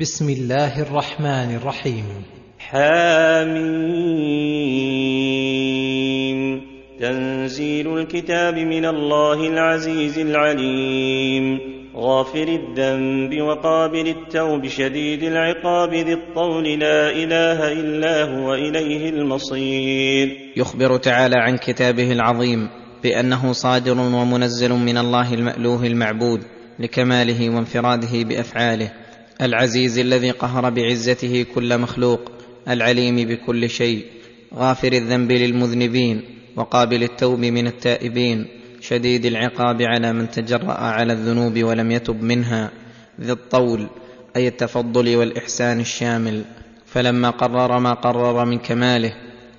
بسم الله الرحمن الرحيم. حامين تنزيل الكتاب من الله العزيز العليم. غافر الذنب وقابل التوب شديد العقاب ذي الطول لا إله إلا هو إليه المصير. يخبر تعالى عن كتابه العظيم بأنه صادر ومنزل من الله المألوه المعبود لكماله وانفراده بأفعاله. العزيز الذي قهر بعزته كل مخلوق العليم بكل شيء غافر الذنب للمذنبين وقابل التوب من التائبين شديد العقاب على من تجرأ على الذنوب ولم يتب منها ذي الطول أي التفضل والإحسان الشامل. فلما قرر ما قرر من كماله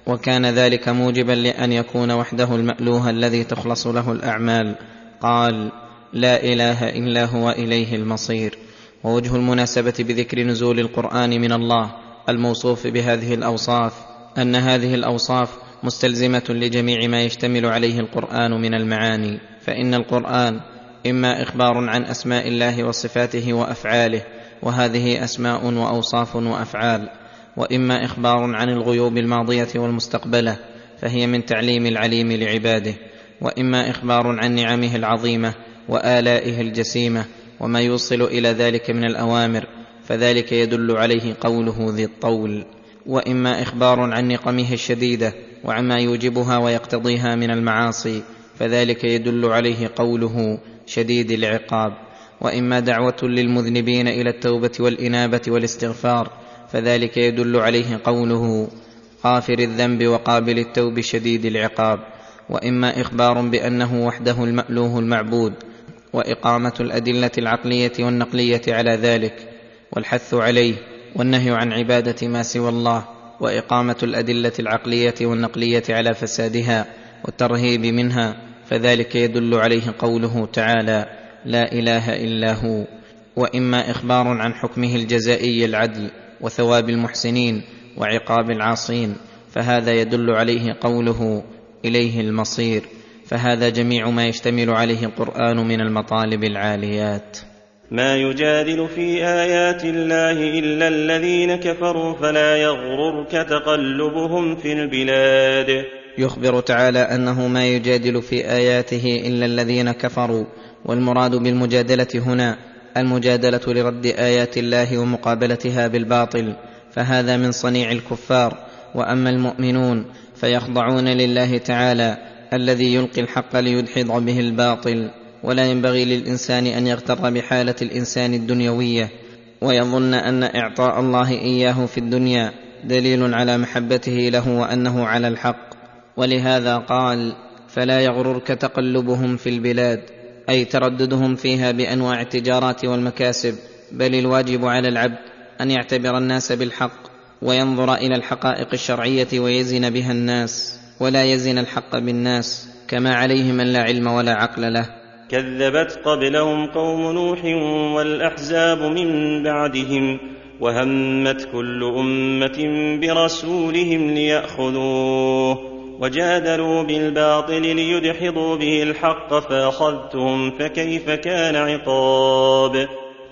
وكان ذلك موجبا لأن يكون وحده المألوه الذي تخلص له الأعمال قال لا إله إلا هو إليه المصير. ووجه المناسبة بذكر نزول القرآن من الله الموصوف بهذه الأوصاف أن هذه الأوصاف مستلزمة لجميع ما يشتمل عليه القرآن من المعاني فإن القرآن إما إخبار عن أسماء الله وصفاته وأفعاله وهذه أسماء وأوصاف وأفعال وإما إخبار عن الغيوب الماضية والمستقبلة فهي من تعليم العليم لعباده وإما إخبار عن نعمه العظيمة وآلائه الجسيمة وما يوصل إلى ذلك من الأوامر فذلك يدل عليه قوله ذي الطول. وإما إخبار عن نقمه الشديدة وعما يوجبها ويقتضيها من المعاصي فذلك يدل عليه قوله شديد العقاب. وإما دعوة للمذنبين إلى التوبة والإنابة والاستغفار فذلك يدل عليه قوله غافر الذنب وقابل التوب شديد العقاب. وإما إخبار بأنه وحده المألوه المعبود وإقامة الأدلة العقلية والنقلية على ذلك والحث عليه والنهي عن عبادة ما سوى الله وإقامة الأدلة العقلية والنقلية على فسادها والترهيب منها فذلك يدل عليه قوله تعالى لا إله إلا هو وإما إخبار عن حكمه الجزائي العدل وثواب المحسنين وعقاب العاصين فهذا يدل عليه قوله إليه المصير فهذا جميع ما يشتمل عليه القرآن من المطالب العاليات. ما يجادل في آيات الله إلا الذين كفروا فلا يغررك تقلبهم في البلاد. يخبر تعالى أنه ما يجادل في آياته إلا الذين كفروا والمراد بالمجادلة هنا المجادلة لرد آيات الله ومقابلتها بالباطل فهذا من صنيع الكفار. وأما المؤمنون فيخضعون لله تعالى الذي يلقي الحق ليدحض به الباطل ولا ينبغي للإنسان أن يغتر بحالة الإنسان الدنيوية ويظن أن إعطاء الله إياه في الدنيا دليل على محبته له وأنه على الحق. ولهذا قال فلا يغررك تقلبهم في البلاد أي ترددهم فيها بأنواع التجارات والمكاسب بل الواجب على العبد أن يعتبر الناس بالحق وينظر إلى الحقائق الشرعية ويزن بها الناس. ولا يزن الحق بالناس كما عليه من لا علم ولا عقل له. كذبت قبلهم قوم نوح والأحزاب من بعدهم وهمت كل أمة برسولهم ليأخذوه وجادلوا بالباطل ليدحضوا به الحق فأخذتهم فكيف كان عقاب.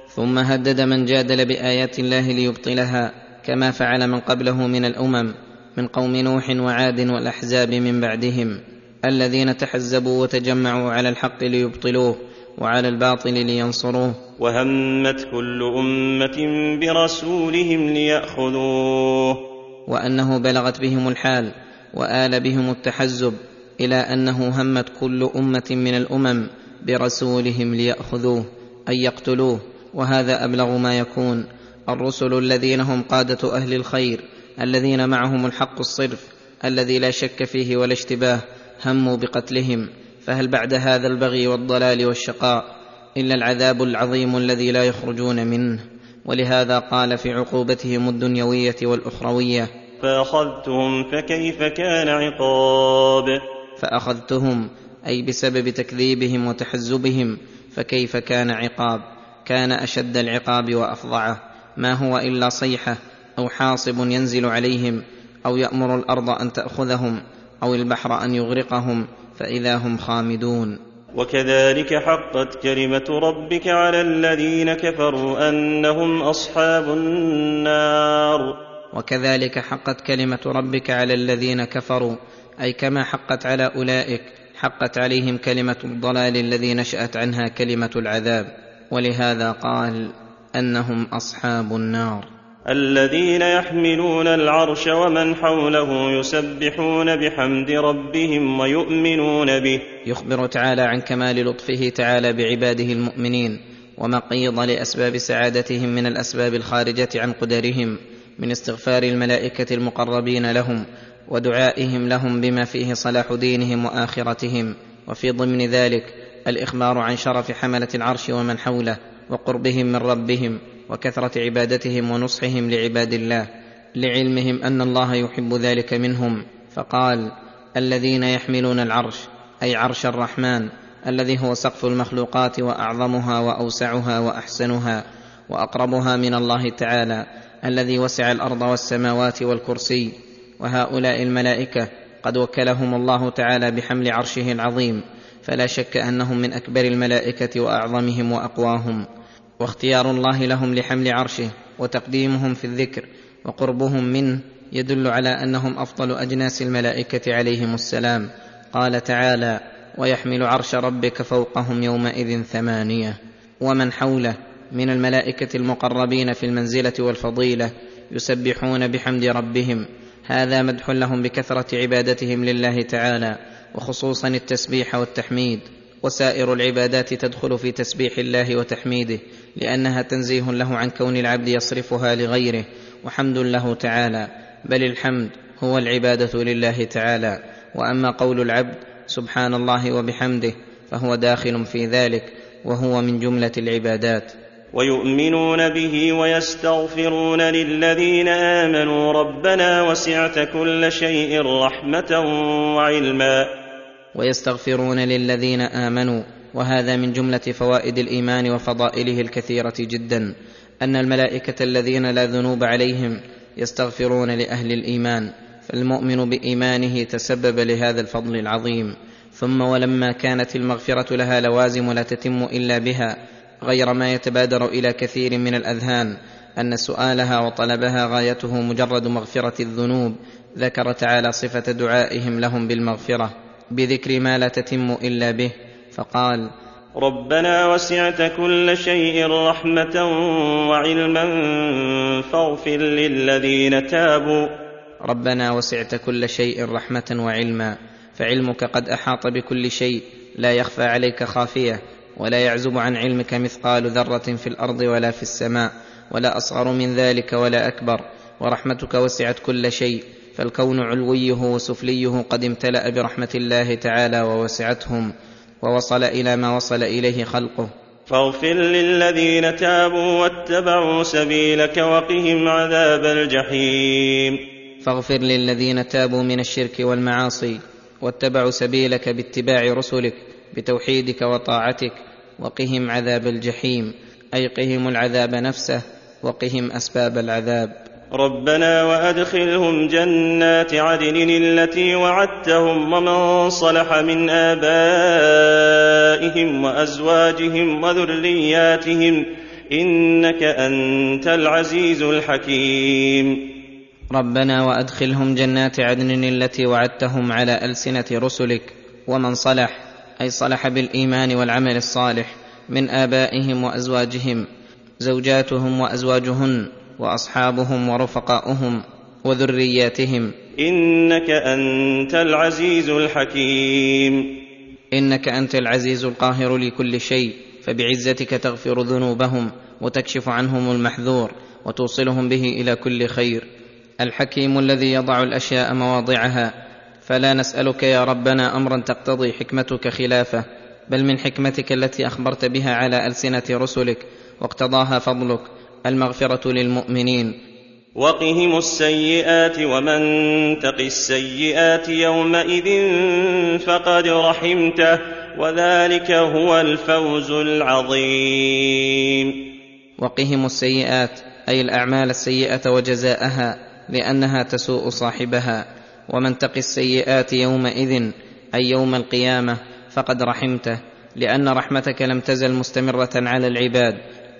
ثم هدد من جادل بآيات الله ليبطلها كما فعل من قبله من الأمم من قوم نوح وعاد والأحزاب من بعدهم الذين تحزبوا وتجمعوا على الحق ليبطلوه وعلى الباطل لينصروه. وهمت كل أمة برسولهم ليأخذوه. وأنه بلغت بهم الحال وآل بهم التحزب إلى أنه همت كل أمة من الأمم برسولهم ليأخذوه أي يقتلوه وهذا أبلغ ما يكون. الرسل الذين هم قادة أهل الخير الذين معهم الحق الصرف الذي لا شك فيه ولا اشتباه هموا بقتلهم فهل بعد هذا البغي والضلال والشقاء إلا العذاب العظيم الذي لا يخرجون منه؟ ولهذا قال في عقوبتهم الدنيوية والأخروية فأخذتهم فكيف كان عقاب؟ فأخذتهم أي بسبب تكذيبهم وتحزبهم فكيف كان عقاب؟ كان أشد العقاب وأفظعه ما هو إلا صيحة أو حاصب ينزل عليهم أو يأمر الأرض أن تأخذهم أو البحر أن يغرقهم فإذا هم خامدون. وكذلك حقت كلمة ربك على الذين كفروا أنهم أصحاب النار. وكذلك حقت كلمة ربك على الذين كفروا أي كما حقت على أولئك حقت عليهم كلمة الضلال الذي نشأت عنها كلمة العذاب. ولهذا قال أنهم أصحاب النار. الذين يحملون العرش ومن حوله يسبحون بحمد ربهم ويؤمنون به. يخبر تعالى عن كمال لطفه تعالى بعباده المؤمنين وما قيض لأسباب سعادتهم من الأسباب الخارجة عن قدرهم من استغفار الملائكة المقربين لهم ودعائهم لهم بما فيه صلاح دينهم وآخرتهم. وفي ضمن ذلك الإخبار عن شرف حملة العرش ومن حوله وقربهم من ربهم وكثرة عبادتهم ونصحهم لعباد الله لعلمهم أن الله يحب ذلك منهم. فقال الذين يحملون العرش أي عرش الرحمن الذي هو سقف المخلوقات وأعظمها وأوسعها وأحسنها وأقربها من الله تعالى الذي وسع الأرض والسماوات والكرسي. وهؤلاء الملائكة قد وكلهم الله تعالى بحمل عرشه العظيم فلا شك أنهم من أكبر الملائكة وأعظمهم وأقواهم. واختيار الله لهم لحمل عرشه وتقديمهم في الذكر وقربهم منه يدل على أنهم أفضل أجناس الملائكة عليهم السلام. قال تعالى ويحمل عرش ربك فوقهم يومئذ ثمانية. ومن حوله من الملائكة المقربين في المنزلة والفضيلة يسبحون بحمد ربهم. هذا مدح لهم بكثرة عبادتهم لله تعالى وخصوصا التسبيح والتحميد. وسائر العبادات تدخل في تسبيح الله وتحميده لأنها تنزيه له عن كون العبد يصرفها لغيره وحمد له تعالى بل الحمد هو العبادة لله تعالى. وأما قول العبد سبحان الله وبحمده فهو داخل في ذلك وهو من جملة العبادات. ويؤمنون به ويستغفرون للذين آمنوا ربنا وسعت كل شيء رحمة وعلما. ويستغفرون للذين آمنوا وهذا من جملة فوائد الإيمان وفضائله الكثيرة جدا أن الملائكة الذين لا ذنوب عليهم يستغفرون لأهل الإيمان فالمؤمن بإيمانه تسبب لهذا الفضل العظيم. ثم ولما كانت المغفرة لها لوازم لا تتم إلا بها غير ما يتبادر إلى كثير من الأذهان أن سؤالها وطلبها غايته مجرد مغفرة الذنوب ذكر تعالى صفة دعائهم لهم بالمغفرة بذكر ما لا تتم إلا به. فقال ربنا وسعت كل شيء رحمة وعلما فاغفر للذين تابوا. ربنا وسعت كل شيء رحمة وعلما فعلمك قد أحاط بكل شيء لا يخفى عليك خافية ولا يعزب عن علمك مثقال ذرة في الأرض ولا في السماء ولا أصغر من ذلك ولا أكبر ورحمتك وسعت كل شيء فالكون علويه وسفليه قد امتلأ برحمة الله تعالى ووسعتهم. ووصل إلى ما وصل إليه خلقه. فاغفر للذين تابوا واتبعوا سبيلك وقهم عذاب الجحيم. فاغفر للذين تابوا من الشرك والمعاصي واتبعوا سبيلك باتباع رسلك بتوحيدك وطاعتك وقهم عذاب الجحيم. اي قهم العذاب نفسه وقهم أسباب العذاب. ربنا وأدخلهم جنات عدن التي وعدتهم ومن صلح من آبائهم وأزواجهم وذرياتهم إنك أنت العزيز الحكيم. ربنا وأدخلهم جنات عدن التي وعدتهم على ألسنة رسلك ومن صلح أي صلح بالإيمان والعمل الصالح من آبائهم وأزواجهم زوجاتهم وأزواجهن وأصحابهم ورفقاؤهم وذرياتهم. إنك أنت العزيز الحكيم. إنك أنت العزيز القاهر لكل شيء. فبعزتك تغفر ذنوبهم وتكشف عنهم المحذور وتوصلهم به إلى كل خير. الحكيم الذي يضع الأشياء مواضعها. فلا نسألك يا ربنا أمرا تقتضي حكمتك خلافه. بل من حكمتك التي أخبرت بها على ألسنة رسلك واقتضاها فضلك. المغفرة للمؤمنين. وقهم السيئات ومن تق السيئات يومئذ فقد رحمته وذلك هو الفوز العظيم. وقهم السيئات أي الأعمال السيئة وجزاءها لأنها تسوء صاحبها. ومن تق السيئات يومئذ أي يوم القيامة فقد رحمته لأن رحمتك لم تزل مستمرة على العباد.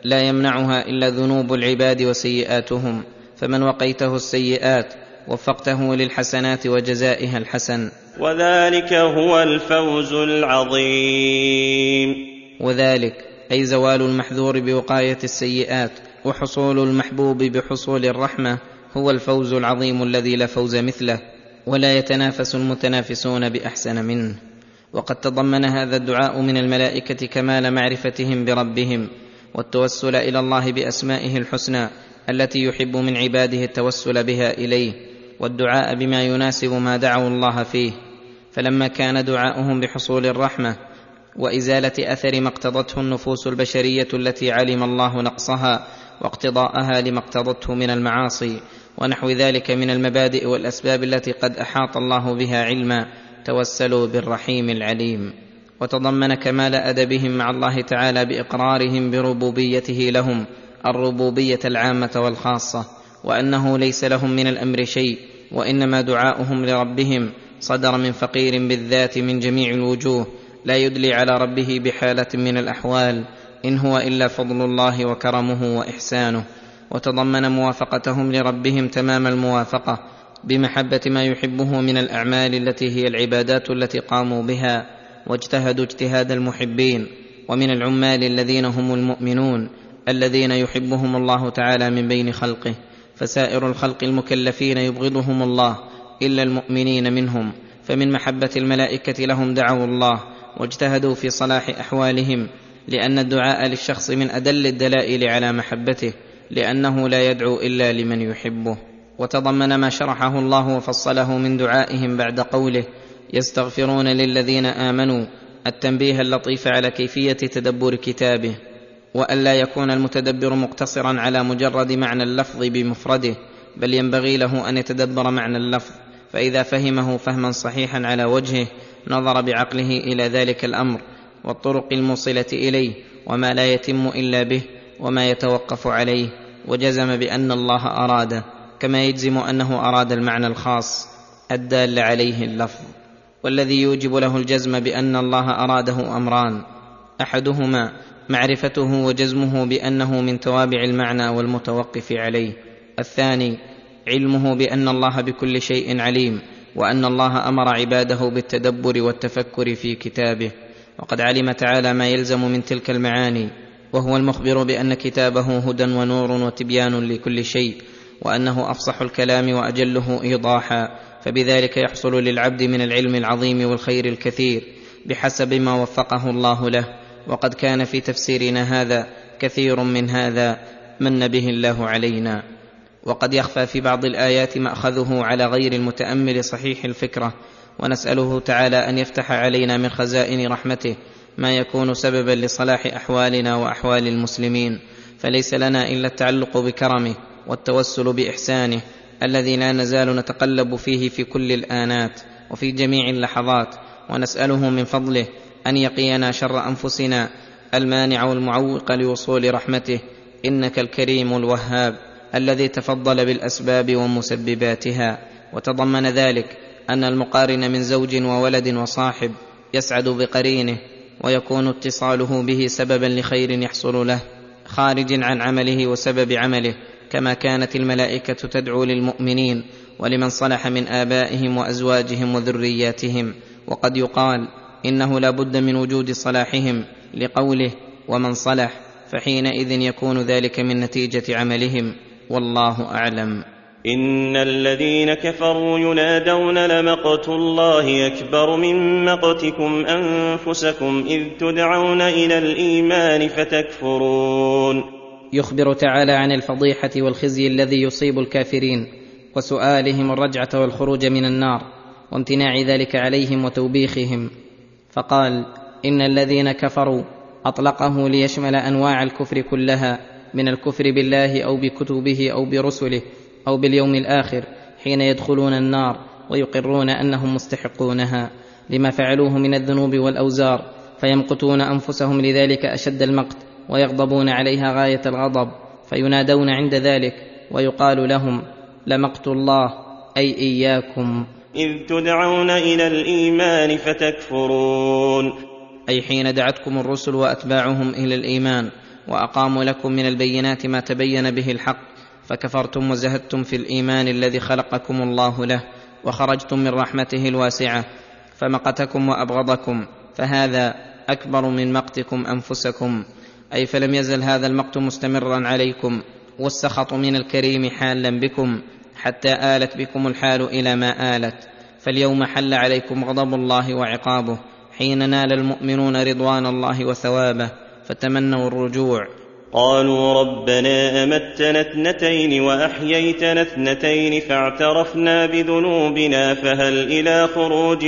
لا يمنعها إلا ذنوب العباد وسيئاتهم. فمن وقيته السيئات وفقته للحسنات وجزائها الحسن. وذلك هو الفوز العظيم. وذلك أي زوال المحذور بوقاية السيئات وحصول المحبوب بحصول الرحمة هو الفوز العظيم الذي لا فوز مثله ولا يتنافس المتنافسون بأحسن منه. وقد تضمن هذا الدعاء من الملائكة كمال معرفتهم بربهم والتوسل إلى الله بأسمائه الحسنى التي يحب من عباده التوسل بها إليه والدعاء بما يناسب ما دعوا الله فيه. فلما كان دعاؤهم بحصول الرحمة وإزالة أثر ما اقتضته النفوس البشرية التي علم الله نقصها واقتضاءها لما اقتضته من المعاصي ونحو ذلك من المبادئ والأسباب التي قد أحاط الله بها علما توسلوا بالرحيم العليم. وتضمن كمال أدبهم مع الله تعالى بإقرارهم بربوبيته لهم الربوبية العامة والخاصة وأنه ليس لهم من الأمر شيء وإنما دعاؤهم لربهم صدر من فقير بالذات من جميع الوجوه لا يدلي على ربه بحالة من الأحوال إن هو إلا فضل الله وكرمه وإحسانه وتضمن موافقتهم لربهم تمام الموافقة بمحبة ما يحبه من الأعمال التي هي العبادات التي قاموا بها واجتهدوا اجتهاد المحبين ومن العمال الذين هم المؤمنون الذين يحبهم الله تعالى من بين خلقه فسائر الخلق المكلفين يبغضهم الله إلا المؤمنين منهم فمن محبة الملائكة لهم دعوا الله واجتهدوا في صلاح أحوالهم لأن الدعاء للشخص من أدل الدلائل على محبته لأنه لا يدعو إلا لمن يحبه. وتضمن ما شرحه الله وفصله من دعائهم بعد قوله يستغفرون للذين آمنوا التنبيه اللطيف على كيفية تدبر كتابه والا يكون المتدبر مقتصرا على مجرد معنى اللفظ بمفرده بل ينبغي له أن يتدبر معنى اللفظ فإذا فهمه فهما صحيحا على وجهه نظر بعقله إلى ذلك الأمر والطرق الموصلة إليه وما لا يتم إلا به وما يتوقف عليه وجزم بأن الله اراد كما يجزم أنه أراد المعنى الخاص الدال عليه اللفظ. والذي يوجب له الجزم بأن الله أراده أمران. أحدهما معرفته وجزمه بأنه من توابع المعنى والمتوقف عليه. الثاني علمه بأن الله بكل شيء عليم وأن الله أمر عباده بالتدبر والتفكر في كتابه. وقد علم تعالى ما يلزم من تلك المعاني وهو المخبر بأن كتابه هدى ونور وتبيان لكل شيء وأنه أفصح الكلام وأجله إيضاحا. فبذلك يحصل للعبد من العلم العظيم والخير الكثير بحسب ما وفقه الله له. وقد كان في تفسيرنا هذا كثير من هذا من به الله علينا. وقد يخفى في بعض الآيات مأخذه على غير المتأمل صحيح الفكرة ونسأله تعالى أن يفتح علينا من خزائن رحمته ما يكون سببا لصلاح أحوالنا وأحوال المسلمين. فليس لنا إلا التعلق بكرمه والتوسل بإحسانه الذي لا نزال نتقلب فيه في كل الآنات وفي جميع اللحظات ونسأله من فضله أن يقينا شر أنفسنا المانع والمعوق لوصول رحمته. إنك الكريم الوهاب الذي تفضل بالأسباب ومسبباتها وتضمن ذلك أن المقارن من زوج وولد وصاحب يسعد بقرينه ويكون اتصاله به سببا لخير يحصل له خارج عن عمله وسبب عمله. كما كانت الملائكة تدعو للمؤمنين ولمن صلح من آبائهم وأزواجهم وذرياتهم. وقد يقال إنه لا بد من وجود صلاحهم لقوله ومن صلح فحينئذ يكون ذلك من نتيجة عملهم. والله أعلم. إن الذين كفروا ينادون لمقت الله أكبر من مقتكم أنفسكم إذ تدعون إلى الإيمان فتكفرون. يخبر تعالى عن الفضيحة والخزي الذي يصيب الكافرين وسؤالهم الرجعة والخروج من النار وامتناع ذلك عليهم وتوبيخهم. فقال إن الذين كفروا أطلقه ليشمل أنواع الكفر كلها من الكفر بالله أو بكتبه أو برسله أو باليوم الآخر حين يدخلون النار ويقرون أنهم مستحقونها. لما فعلوه من الذنوب والأوزار فيمقتون أنفسهم لذلك أشد المقت ويغضبون عليها غاية الغضب فينادون عند ذلك ويقال لهم لمقت الله أي إياكم. إذ تدعون إلى الإيمان فتكفرون. أي حين دعتكم الرسل وأتباعهم إلى الإيمان وأقاموا لكم من البينات ما تبين به الحق فكفرتم وزهدتم في الإيمان الذي خلقكم الله له وخرجتم من رحمته الواسعة فمقتكم وأبغضكم فهذا أكبر من مقتكم أنفسكم. أي فلم يزل هذا المقت مستمرا عليكم والسخط من الكريم حالا بكم حتى آلت بكم الحال إلى ما آلت. فاليوم حل عليكم غضب الله وعقابه حين نال المؤمنون رضوان الله وثوابه فتمنوا الرجوع. قالوا ربنا أمتنا اثنتين وأحييتنا اثنتين فاعترفنا بذنوبنا فهل إلى خروج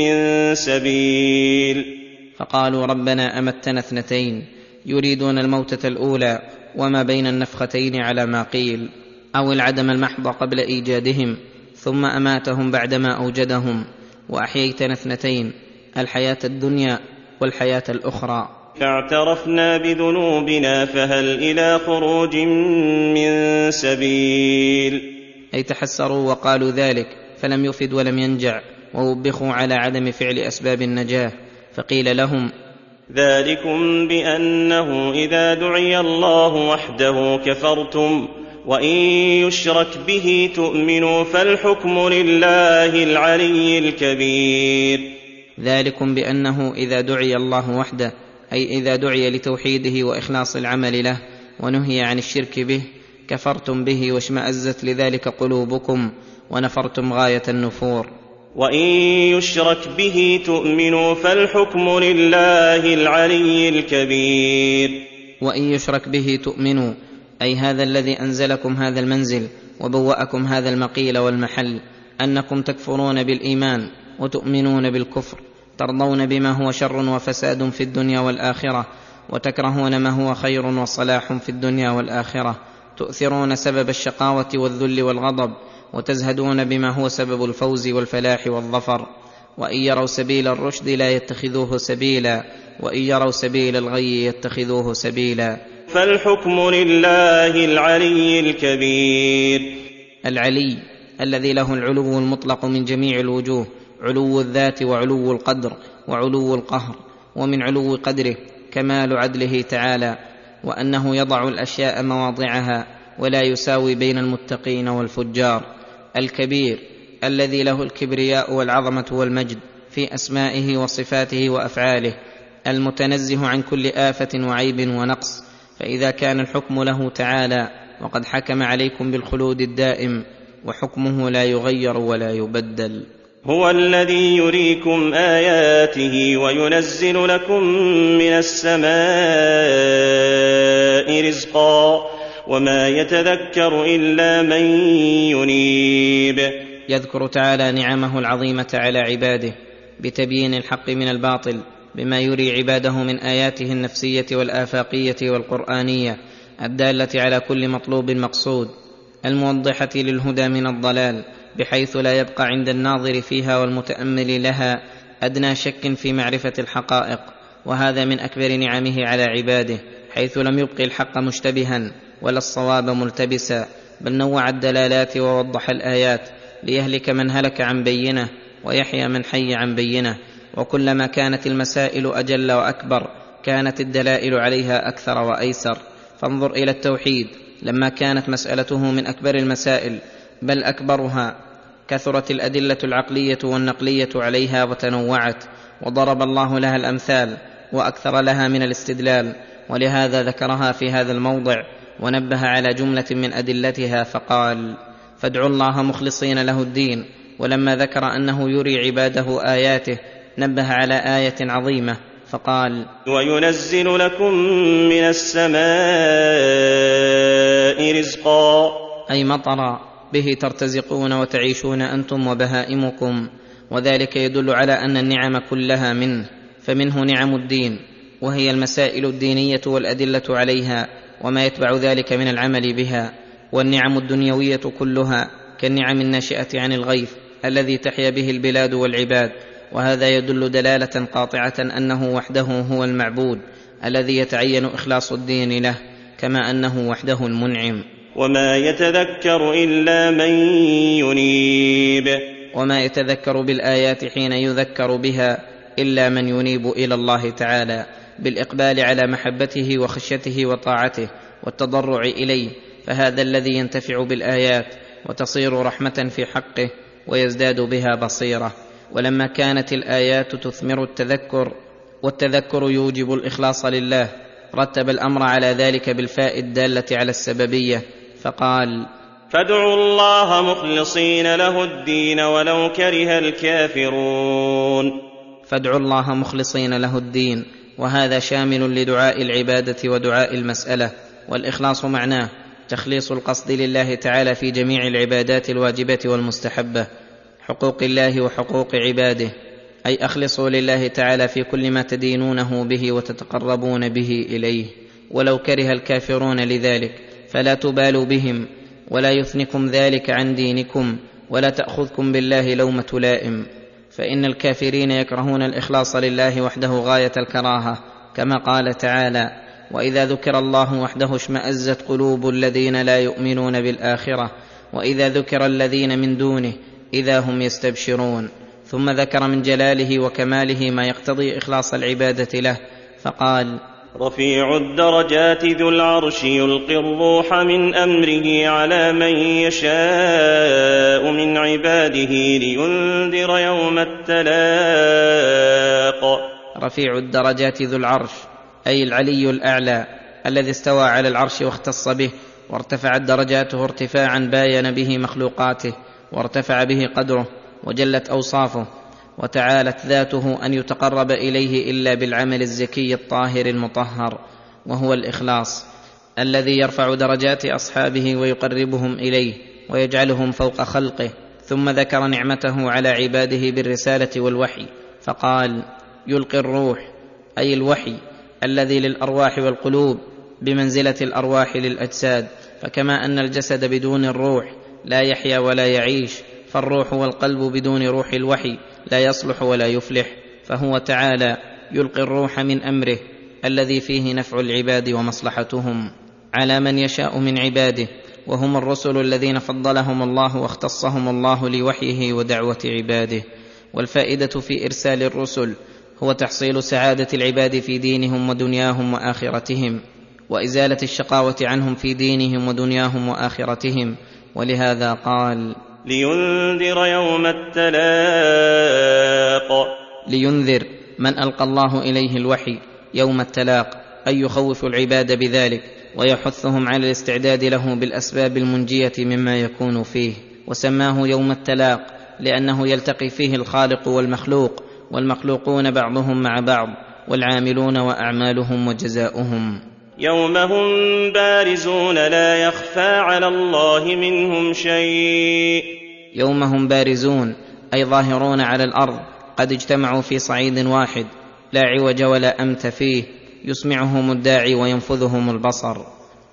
من سبيل؟ فقالوا ربنا أمتنا اثنتين. يريدون الموتة الأولى وما بين النفختين على ما قيل أو العدم المحض قبل إيجادهم ثم أماتهم بعدما أوجدهم وأحييتنا اثنتين الحياة الدنيا والحياة الأخرى. فاعترفنا بذنوبنا فهل إلى خروج من سبيل؟ أي تحسروا وقالوا ذلك فلم يفد ولم ينجع ووبخوا على عدم فعل أسباب النجاة فقيل لهم ذلكم بأنه إذا دعي الله وحده كفرتم وإن يشرك به تؤمنوا فالحكم لله العلي الكبير. ذلكم بأنه إذا دعي الله وحده أي إذا دعي لتوحيده وإخلاص العمل له ونهي عن الشرك به كفرتم به واشمأزت لذلك قلوبكم ونفرتم غاية النفور. وإن يشرك به تؤمنوا فالحكم لله العلي الكبير. وإن يشرك به تؤمنوا أي هذا الذي أنزلكم هذا المنزل وبوأكم هذا المقيل والمحل أنكم تكفرون بالإيمان وتؤمنون بالكفر ترضون بما هو شر وفساد في الدنيا والآخرة وتكرهون ما هو خير وصلاح في الدنيا والآخرة تؤثرون سبب الشقاوة والذل والغضب وتزهدون بما هو سبب الفوز والفلاح والظفر وإن يروا سبيل الرشد لا يتخذوه سبيلا وإن يروا سبيل الغي يتخذوه سبيلا. فالحكم لله العلي الكبير. العلي الذي له العلو المطلق من جميع الوجوه علو الذات وعلو القدر وعلو القهر ومن علو قدره كمال عدله تعالى وأنه يضع الأشياء مواضعها ولا يساوي بين المتقين والفجار. الكبير الذي له الكبرياء والعظمة والمجد في أسمائه وصفاته وأفعاله المتنزه عن كل آفة وعيب ونقص فإذا كان الحكم له تعالى وقد حكم عليكم بالخلود الدائم وحكمه لا يغير ولا يبدل. هو الذي يريكم آياته وينزل لكم من السماء رزقا. وما يتذكر إلا من ينيب. يذكر تعالى نعمه العظيمة على عباده بتبيين الحق من الباطل بما يري عباده من آياته النفسية والآفاقية والقرآنية الدالة على كل مطلوب مقصود الموضحة للهدى من الضلال بحيث لا يبقى عند الناظر فيها والمتأمل لها أدنى شك في معرفة الحقائق وهذا من أكبر نعمه على عباده حيث لم يبق الحق مشتبها. ولا الصواب ملتبسا بل نوع الدلالات ووضح الآيات ليهلك من هلك عن بينة ويحيى من حي عن بينة. وكلما كانت المسائل أجل وأكبر كانت الدلائل عليها أكثر وأيسر. فانظر إلى التوحيد لما كانت مسألته من أكبر المسائل بل أكبرها كثرت الأدلة العقلية والنقلية عليها وتنوعت وضرب الله لها الأمثال وأكثر لها من الاستدلال. ولهذا ذكرها في هذا الموضع ونبه على جملة من أدلتها فقال فادعوا الله مخلصين له الدين. ولما ذكر أنه يري عباده آياته نبه على آية عظيمة فقال وينزل لكم من السماء رزقا. أي مطرا به ترتزقون وتعيشون أنتم وبهائمكم وذلك يدل على أن النعم كلها منه فمنه نعم الدين وهي المسائل الدينية والأدلة عليها. وما يتبع ذلك من العمل بها والنعم الدنيوية كلها كالنعم الناشئة عن الغيث الذي تحيا به البلاد والعباد. وهذا يدل دلالة قاطعة أنه وحده هو المعبود الذي يتعين إخلاص الدين له كما أنه وحده المنعم. وما يتذكر إلا من ينيب. وما يتذكر بالآيات حين يذكر بها إلا من ينيب إلى الله تعالى. بالإقبال على محبته وخشيته وطاعته والتضرع إليه فهذا الذي ينتفع بالآيات وتصير رحمة في حقه ويزداد بها بصيرة. ولما كانت الآيات تثمر التذكر والتذكر يوجب الإخلاص لله رتب الأمر على ذلك بالفاء الدالة على السببية فقال فادعوا الله مخلصين له الدين ولو كره الكافرون. فادعوا الله مخلصين له الدين وهذا شامل لدعاء العبادة ودعاء المسألة والإخلاص معناه تخليص القصد لله تعالى في جميع العبادات الواجبة والمستحبة حقوق الله وحقوق عباده أي أخلصوا لله تعالى في كل ما تدينونه به وتتقربون به إليه. ولو كره الكافرون لذلك فلا تبالوا بهم ولا يثنكم ذلك عن دينكم ولا تأخذكم بالله لومة لائم. فإن الكافرين يكرهون الإخلاص لله وحده غاية الكراهة كما قال تعالى وإذا ذكر الله وحده اشمأزت قلوب الذين لا يؤمنون بالآخرة وإذا ذكر الذين من دونه إذا هم يستبشرون. ثم ذكر من جلاله وكماله ما يقتضي إخلاص العبادة له فقال رفيع الدرجات ذو العرش يلقي الروح من أمره على من يشاء من عباده لينذر يوم التلاق. رفيع الدرجات ذو العرش أي العلي الأعلى الذي استوى على العرش واختص به وارتفعت درجاته ارتفاعا باين به مخلوقاته وارتفع به قدره وجلت أوصافه وتعالت ذاته أن يتقرب إليه إلا بالعمل الزكي الطاهر المطهر وهو الإخلاص الذي يرفع درجات أصحابه ويقربهم إليه ويجعلهم فوق خلقه ثم ذكر نعمته على عباده بالرسالة والوحي فقال يلقي الروح أي الوحي الذي للأرواح والقلوب بمنزلة الأرواح للأجساد فكما أن الجسد بدون الروح لا يحيا ولا يعيش فالروح والقلب بدون روح الوحي لا يصلح ولا يفلح فهو تعالى يلقي الروح من أمره الذي فيه نفع العباد ومصلحتهم. على من يشاء من عباده وهم الرسل الذين فضلهم الله واختصهم الله لوحيه ودعوة عباده. والفائدة في إرسال الرسل هو تحصيل سعادة العباد في دينهم ودنياهم وآخرتهم وإزالة الشقاوة عنهم في دينهم ودنياهم وآخرتهم. ولهذا قال لينذر يوم التلاق. لينذر من ألقى الله إليه الوحي يوم التلاق أي يخوف العباد بذلك ويحثهم على الاستعداد له بالأسباب المنجية مما يكون فيه. وسماه يوم التلاق لأنه يلتقي فيه الخالق والمخلوق والمخلوقون بعضهم مع بعض والعاملون وأعمالهم وجزاؤهم. يوم هم بارزون لا يخفى على الله منهم شيء. يوم هم بارزون أي ظاهرون على الأرض قد اجتمعوا في صعيد واحد لا عوج ولا أمت فيه يسمعهم الداعي وينفذهم البصر.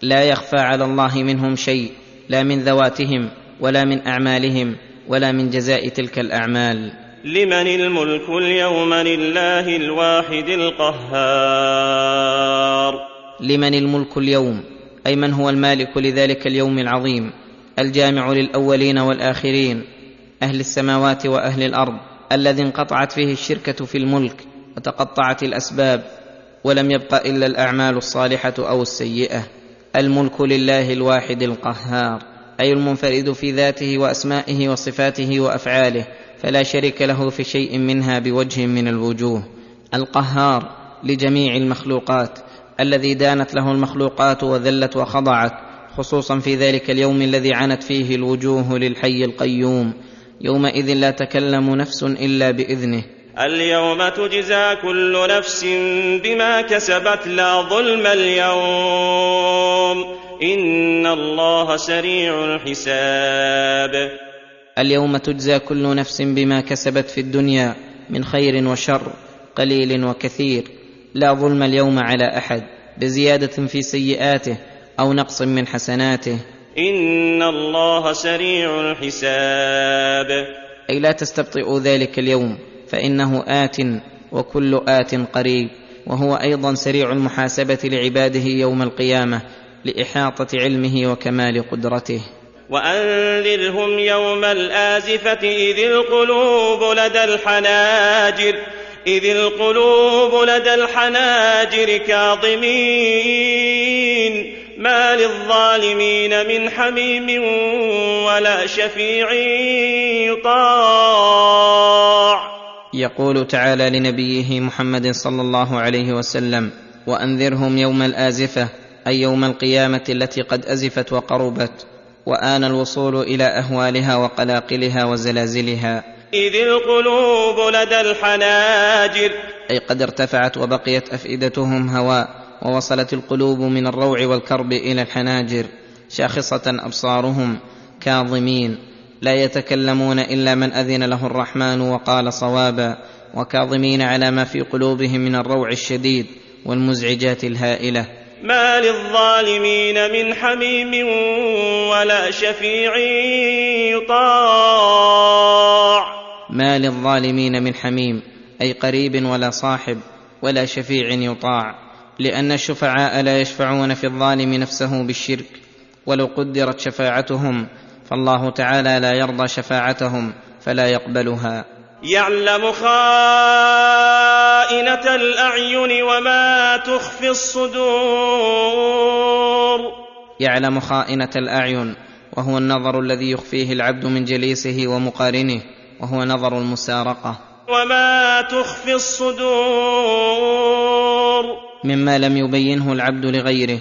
لا يخفى على الله منهم شيء لا من ذواتهم ولا من أعمالهم ولا من جزاء تلك الأعمال. لمن الملك اليوم لله الواحد القهار؟ لمن الملك اليوم أي من هو المالك لذلك اليوم العظيم الجامع للأولين والآخرين أهل السماوات وأهل الأرض الذي انقطعت فيه الشركة في الملك وتقطعت الأسباب ولم يبق إلا الأعمال الصالحة أو السيئة. الملك لله الواحد القهار أي المنفرد في ذاته وأسمائه وصفاته وأفعاله فلا شريك له في شيء منها بوجه من الوجوه. القهار لجميع المخلوقات الذي دانت له المخلوقات وذلت وخضعت خصوصا في ذلك اليوم الذي عنت فيه الوجوه للحي القيوم. يومئذ لا تكلم نفس إلا بإذنه. اليوم تجزى كل نفس بما كسبت لا ظلم اليوم. إن الله سريع الحساب. اليوم تجزى كل نفس بما كسبت في الدنيا من خير وشر قليل وكثير. لا ظلم اليوم على أحد بزيادة في سيئاته أو نقص من حسناته. إن الله سريع الحساب. أي لا تستبطئوا ذلك اليوم فإنه آت وكل آت قريب وهو أيضا سريع المحاسبة لعباده يوم القيامة لإحاطة علمه وكمال قدرته. وأنذرهم يوم الآزفة إذ القلوب لدى الحناجر. إذ القلوب لدى الحناجر كاظمين. ما للظالمين من حميم ولا شفيع يطاع. يقول تعالى لنبيه محمد صلى الله عليه وسلم وأنذرهم يوم الآزفة أي يوم القيامة التي قد أزفت وقربت وآن الوصول إلى أهوالها وقلاقلها وزلازلها. إذ القلوب لدى الحناجر. أي قد ارتفعت وبقيت أفئدتهم هواء ووصلت القلوب من الروع والكرب إلى الحناجر شاخصة أبصارهم كاظمين لا يتكلمون إلا من أذن له الرحمن وقال صوابا وكاظمين على ما في قلوبهم من الروع الشديد والمزعجات الهائلة. ما للظالمين من حميم ولا شفيع يطاع. ما للظالمين من حميم أي قريب ولا صاحب ولا شفيع يطاع لأن الشفعاء لا يشفعون في الظالم نفسه بالشرك ولو قدرت شفاعتهم فالله تعالى لا يرضى شفاعتهم فلا يقبلها. يعلم خائنة الأعين وما تخفي الصدور. يعلم خائنة الأعين وهو النظر الذي يخفيه العبد من جليسه ومقارنه وهو نظر المسارقة. وما تخفي الصدور. مما لم يبينه العبد لغيره.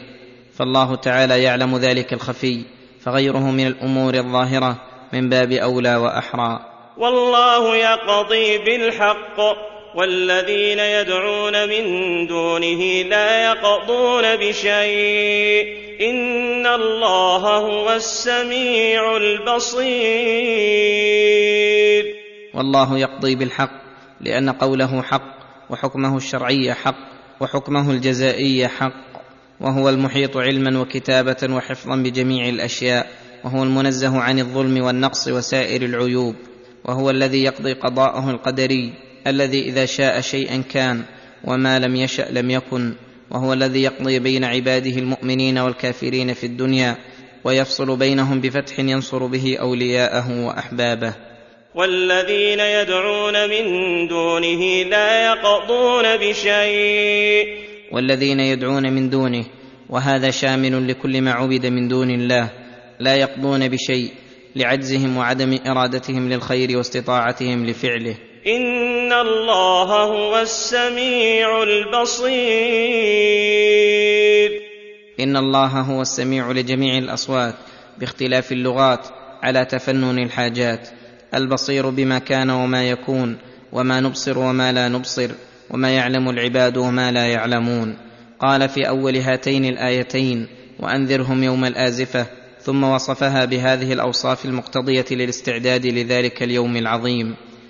فالله تعالى يعلم ذلك الخفي فغيره من الأمور الظاهرة من باب أولى وأحرى. والله يقضي بالحق. والذين يدعون من دونه لا يقضون بشيء. إن الله هو السميع البصير. والله يقضي بالحق لأن قوله حق وحكمه الشرعي حق وحكمه الجزائي حق وهو المحيط علما وكتابة وحفظا بجميع الأشياء وهو المنزه عن الظلم والنقص وسائر العيوب وهو الذي يقضي قضاءه القدري. الذي إذا شاء شيئا كان وما لم يشأ لم يكن وهو الذي يقضي بين عباده المؤمنين والكافرين في الدنيا ويفصل بينهم بفتح ينصر به أولياءه وأحبابه. والذين يدعون من دونه لا يقضون بشيء. والذين يدعون من دونه وهذا شامل لكل ما عبد من دون الله لا يقضون بشيء لعجزهم وعدم إرادتهم للخير واستطاعتهم لفعله. إن الله هو السميع البصير. ان الله هو السميع لجميع الاصوات باختلاف اللغات على تفنن الحاجات. البصير بما كان وما يكون وما نبصر وما لا نبصر وما يعلم العباد وما لا يعلمون. قال في اول هاتين الايتين وانذرهم يوم الازفه ثم وصفها بهذه الاوصاف المقتضية للاستعداد لذلك اليوم العظيم.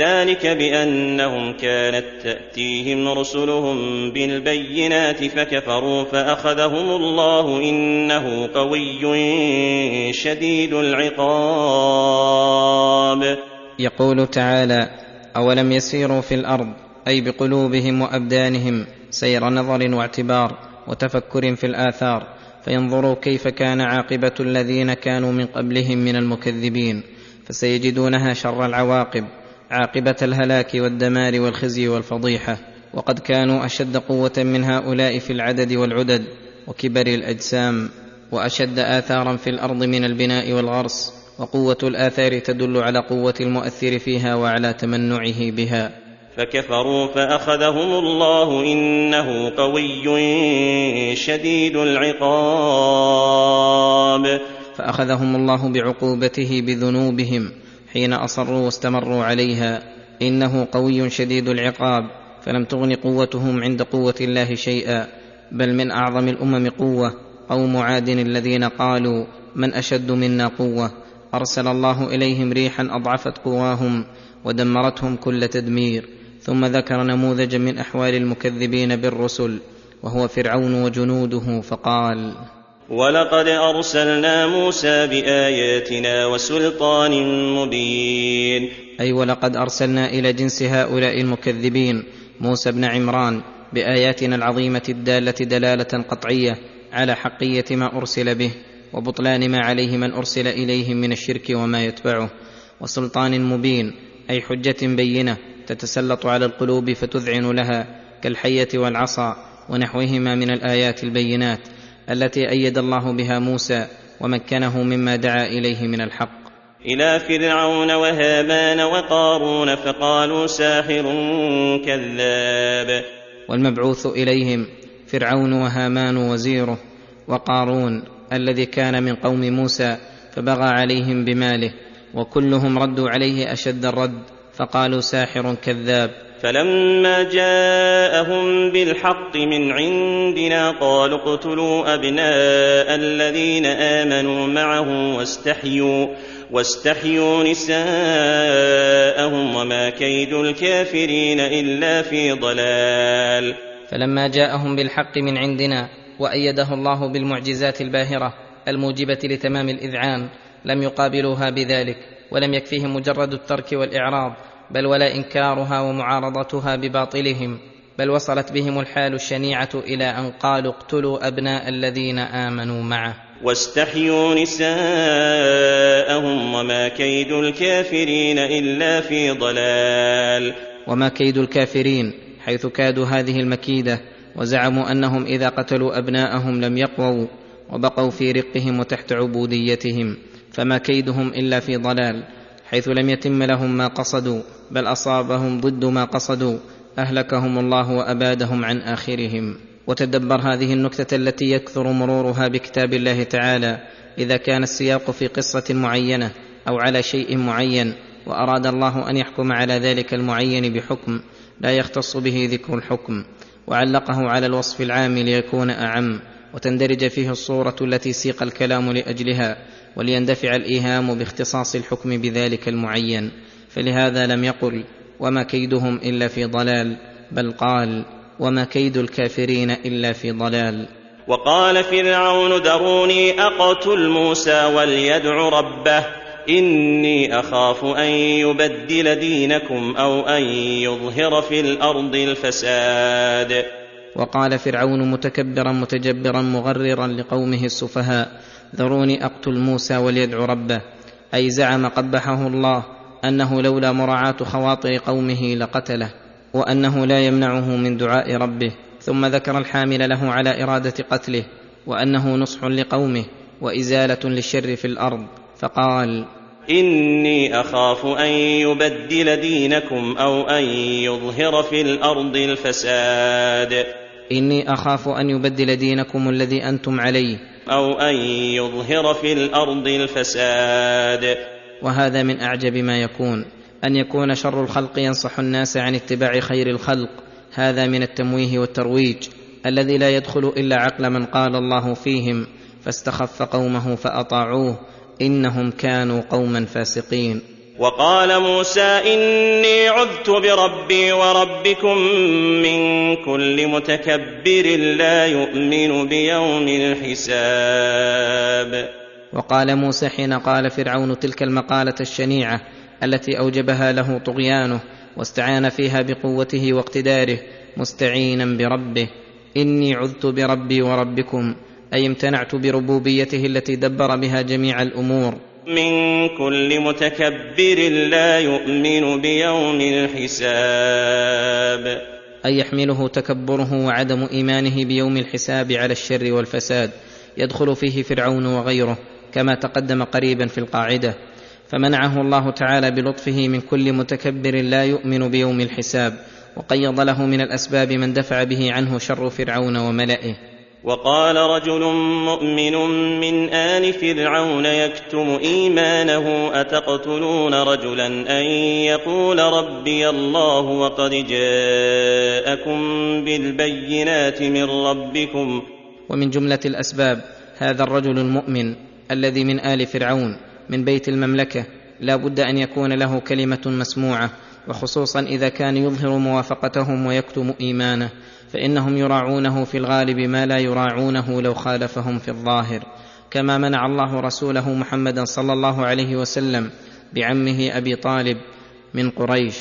ذلك بأنهم كانت تأتيهم رسلهم بالبينات فكفروا فأخذهم الله إنه قوي شديد العقاب. يقول تعالى أولم يسيروا في الأرض أي بقلوبهم وأبدانهم سير نظر واعتبار وتفكر في الآثار فينظروا كيف كان عاقبة الذين كانوا من قبلهم من المكذبين فسيجدونها شر العواقب عاقبة الهلاك والدمار والخزي والفضيحة وقد كانوا أشد قوة من هؤلاء في العدد والعدد وكبر الأجسام وأشد آثارا في الأرض من البناء والغرس وقوة الآثار تدل على قوة المؤثر فيها وعلى تمنعه بها. فكفروا فأخذهم الله إنه قوي شديد العقاب. فأخذهم الله بعقوبته بذنوبهم حين أصروا واستمروا عليها. إنه قوي شديد العقاب. فلم تغن قوتهم عند قوة الله شيئا. بل من أعظم الأمم قوة. قوم عاد الذين قالوا من أشد منا قوة. أرسل الله إليهم ريحا أضعفت قواهم ودمرتهم كل تدمير. ثم ذكر نموذجا من أحوال المكذبين بالرسل. وهو فرعون وجنوده فقال ولقد أرسلنا موسى بآياتنا وسلطان مبين. أي ولقد أرسلنا إلى جنس هؤلاء المكذبين موسى بن عمران بآياتنا العظيمة الدالة دلالة قطعية على حقية ما أرسل به وبطلان ما عليه من أرسل إليهم من الشرك وما يتبعه وسلطان مبين أي حجة بينة تتسلط على القلوب فتذعن لها كالحية والعصا ونحوهما من الآيات البينات التي أيد الله بها موسى ومكنه مما دعا إليه من الحق. إلى فرعون وهامان وقارون فقالوا ساحر كذاب. والمبعوث إليهم فرعون وهامان وزيره وقارون الذي كان من قوم موسى فبغى عليهم بماله وكلهم ردوا عليه أشد الرد فقالوا ساحر كذاب. فلما جاءهم بالحق من عندنا قالوا اقتلوا أبناء الذين آمنوا معه واستحيوا واستحيوا نساءهم وما كيد الكافرين إلا في ضلال. فلما جاءهم بالحق من عندنا وأيده الله بالمعجزات الباهرة الموجبة لتمام الإذعان لم يقابلوها بذلك ولم يكفيهم مجرد الترك والإعراض بل ولا إنكارها ومعارضتها بباطلهم بل وصلت بهم الحال الشنيعة إلى أن قالوا اقتلوا أبناء الذين آمنوا معه. واستحيوا نساءهم وما كيد الكافرين إلا في ضلال. وما كيد الكافرين حيث كادوا هذه المكيدة وزعموا أنهم إذا قتلوا أبناءهم لم يقووا وبقوا في رقهم وتحت عبوديتهم فما كيدهم إلا في ضلال. حيث لم يتم لهم ما قصدوا بل أصابهم ضد ما قصدوا أهلكهم الله وأبادهم عن آخرهم. وتدبر هذه النكتة التي يكثر مرورها بكتاب الله تعالى إذا كان السياق في قصة معينة أو على شيء معين وأراد الله أن يحكم على ذلك المعين بحكم لا يختص به ذكر الحكم. وعلقه على الوصف العام ليكون أعم وتندرج فيه الصورة التي سيق الكلام لأجلها. وليندفع الإيهام باختصاص الحكم بذلك المعين. فلهذا لم يقل وما كيدهم إلا في ضلال بل قال وما كيد الكافرين إلا في ضلال. وقال فرعون ذروني أقتل موسى وليدع ربه إني أخاف أن يبدل دينكم أو أن يظهر في الأرض الفساد. وقال فرعون متكبرا متجبرا مغررا لقومه السفهاء ذروني أقتل موسى وليدع ربه. أي زعم قبحه الله أنه لولا مراعاة خواطر قومه لقتله وأنه لا يمنعه من دعاء ربه. ثم ذكر الحامل له على إرادة قتله وأنه نصح لقومه وإزالة للشر في الأرض. فقال إني أخاف أن يبدل دينكم أو أن يظهر في الأرض الفساد. إني أخاف أن يبدل دينكم الذي أنتم عليه أو أن يظهر في الأرض الفساد. وهذا من أعجب ما يكون. أن يكون شر الخلق ينصح الناس عن اتباع خير الخلق. هذا من التمويه والترويج. الذي لا يدخل إلا عقل من قال الله فيهم فاستخف قومه فأطاعوه. إنهم كانوا قوما فاسقين. وقال موسى إني عذت بربي وربكم من كل متكبر لا يؤمن بيوم الحساب. وقال موسى حين قال فرعون تلك المقالة الشنيعة التي أوجبها له طغيانه واستعان فيها بقوته واقتداره مستعينا بربه. إني عذت بربي وربكم أي امتنعت بربوبيته التي دبر بها جميع الأمور. من كل متكبر لا يؤمن بيوم الحساب. أي يحمله تكبره وعدم إيمانه بيوم الحساب على الشر والفساد يدخل فيه فرعون وغيره كما تقدم قريبا في القاعدة. فمنعه الله تعالى بلطفه من كل متكبر لا يؤمن بيوم الحساب وقيض له من الأسباب من دفع به عنه شر فرعون وملئه. وقال رجل مؤمن من آل فرعون يكتم إيمانه أتقتلون رجلا أن يقول ربي الله وقد جاءكم بالبينات من ربكم؟ ومن جملة الأسباب هذا الرجل المؤمن الذي من آل فرعون من بيت المملكة لا بد أن يكون له كلمة مسموعة وخصوصا إذا كان يظهر موافقتهم ويكتم إيمانه فإنهم يراعونه في الغالب ما لا يراعونه لو خالفهم في الظاهر. كما منع الله رسوله محمدا صلى الله عليه وسلم بعمه أبي طالب من قريش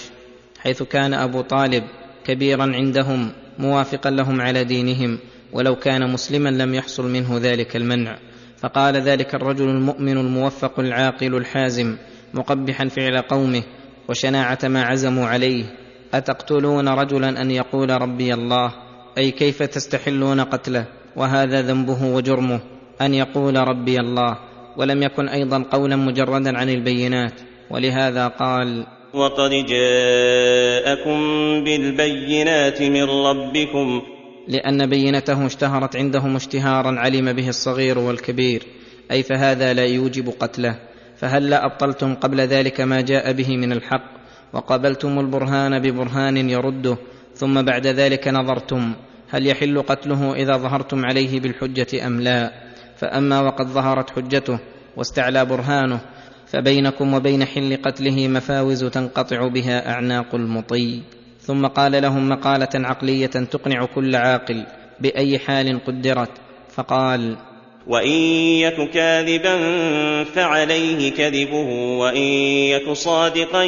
حيث كان أبو طالب كبيرا عندهم موافقا لهم على دينهم ولو كان مسلما لم يحصل منه ذلك المنع. فقال ذلك الرجل المؤمن الموفق العاقل الحازم مقبحا فعل قومه وشناعة ما عزموا عليه أتقتلون رجلا أن يقول ربي الله؟ أي كيف تستحلون قتله؟ وهذا ذنبه وجرمه أن يقول ربي الله. ولم يكن أيضا قولا مجردا عن البينات. ولهذا قال وقد جاءكم بالبينات من ربكم. لأن بينته اشتهرت عندهم اشتهارا علم به الصغير والكبير. أي فهذا لا يوجب قتله. فهلا أبطلتم قبل ذلك ما جاء به من الحق وقبلتم البرهان ببرهان يرده ثم بعد ذلك نظرتم هل يحل قتله إذا ظهرتم عليه بالحجة أم لا؟ فأما وقد ظهرت حجته واستعلى برهانه فبينكم وبين حل قتله مفاوز تنقطع بها أعناق المطي. ثم قال لهم مقالة عقلية تقنع كل عاقل بأي حال قدرت فقال وإن يك كاذبا فعليه كذبه وإن يك صادقا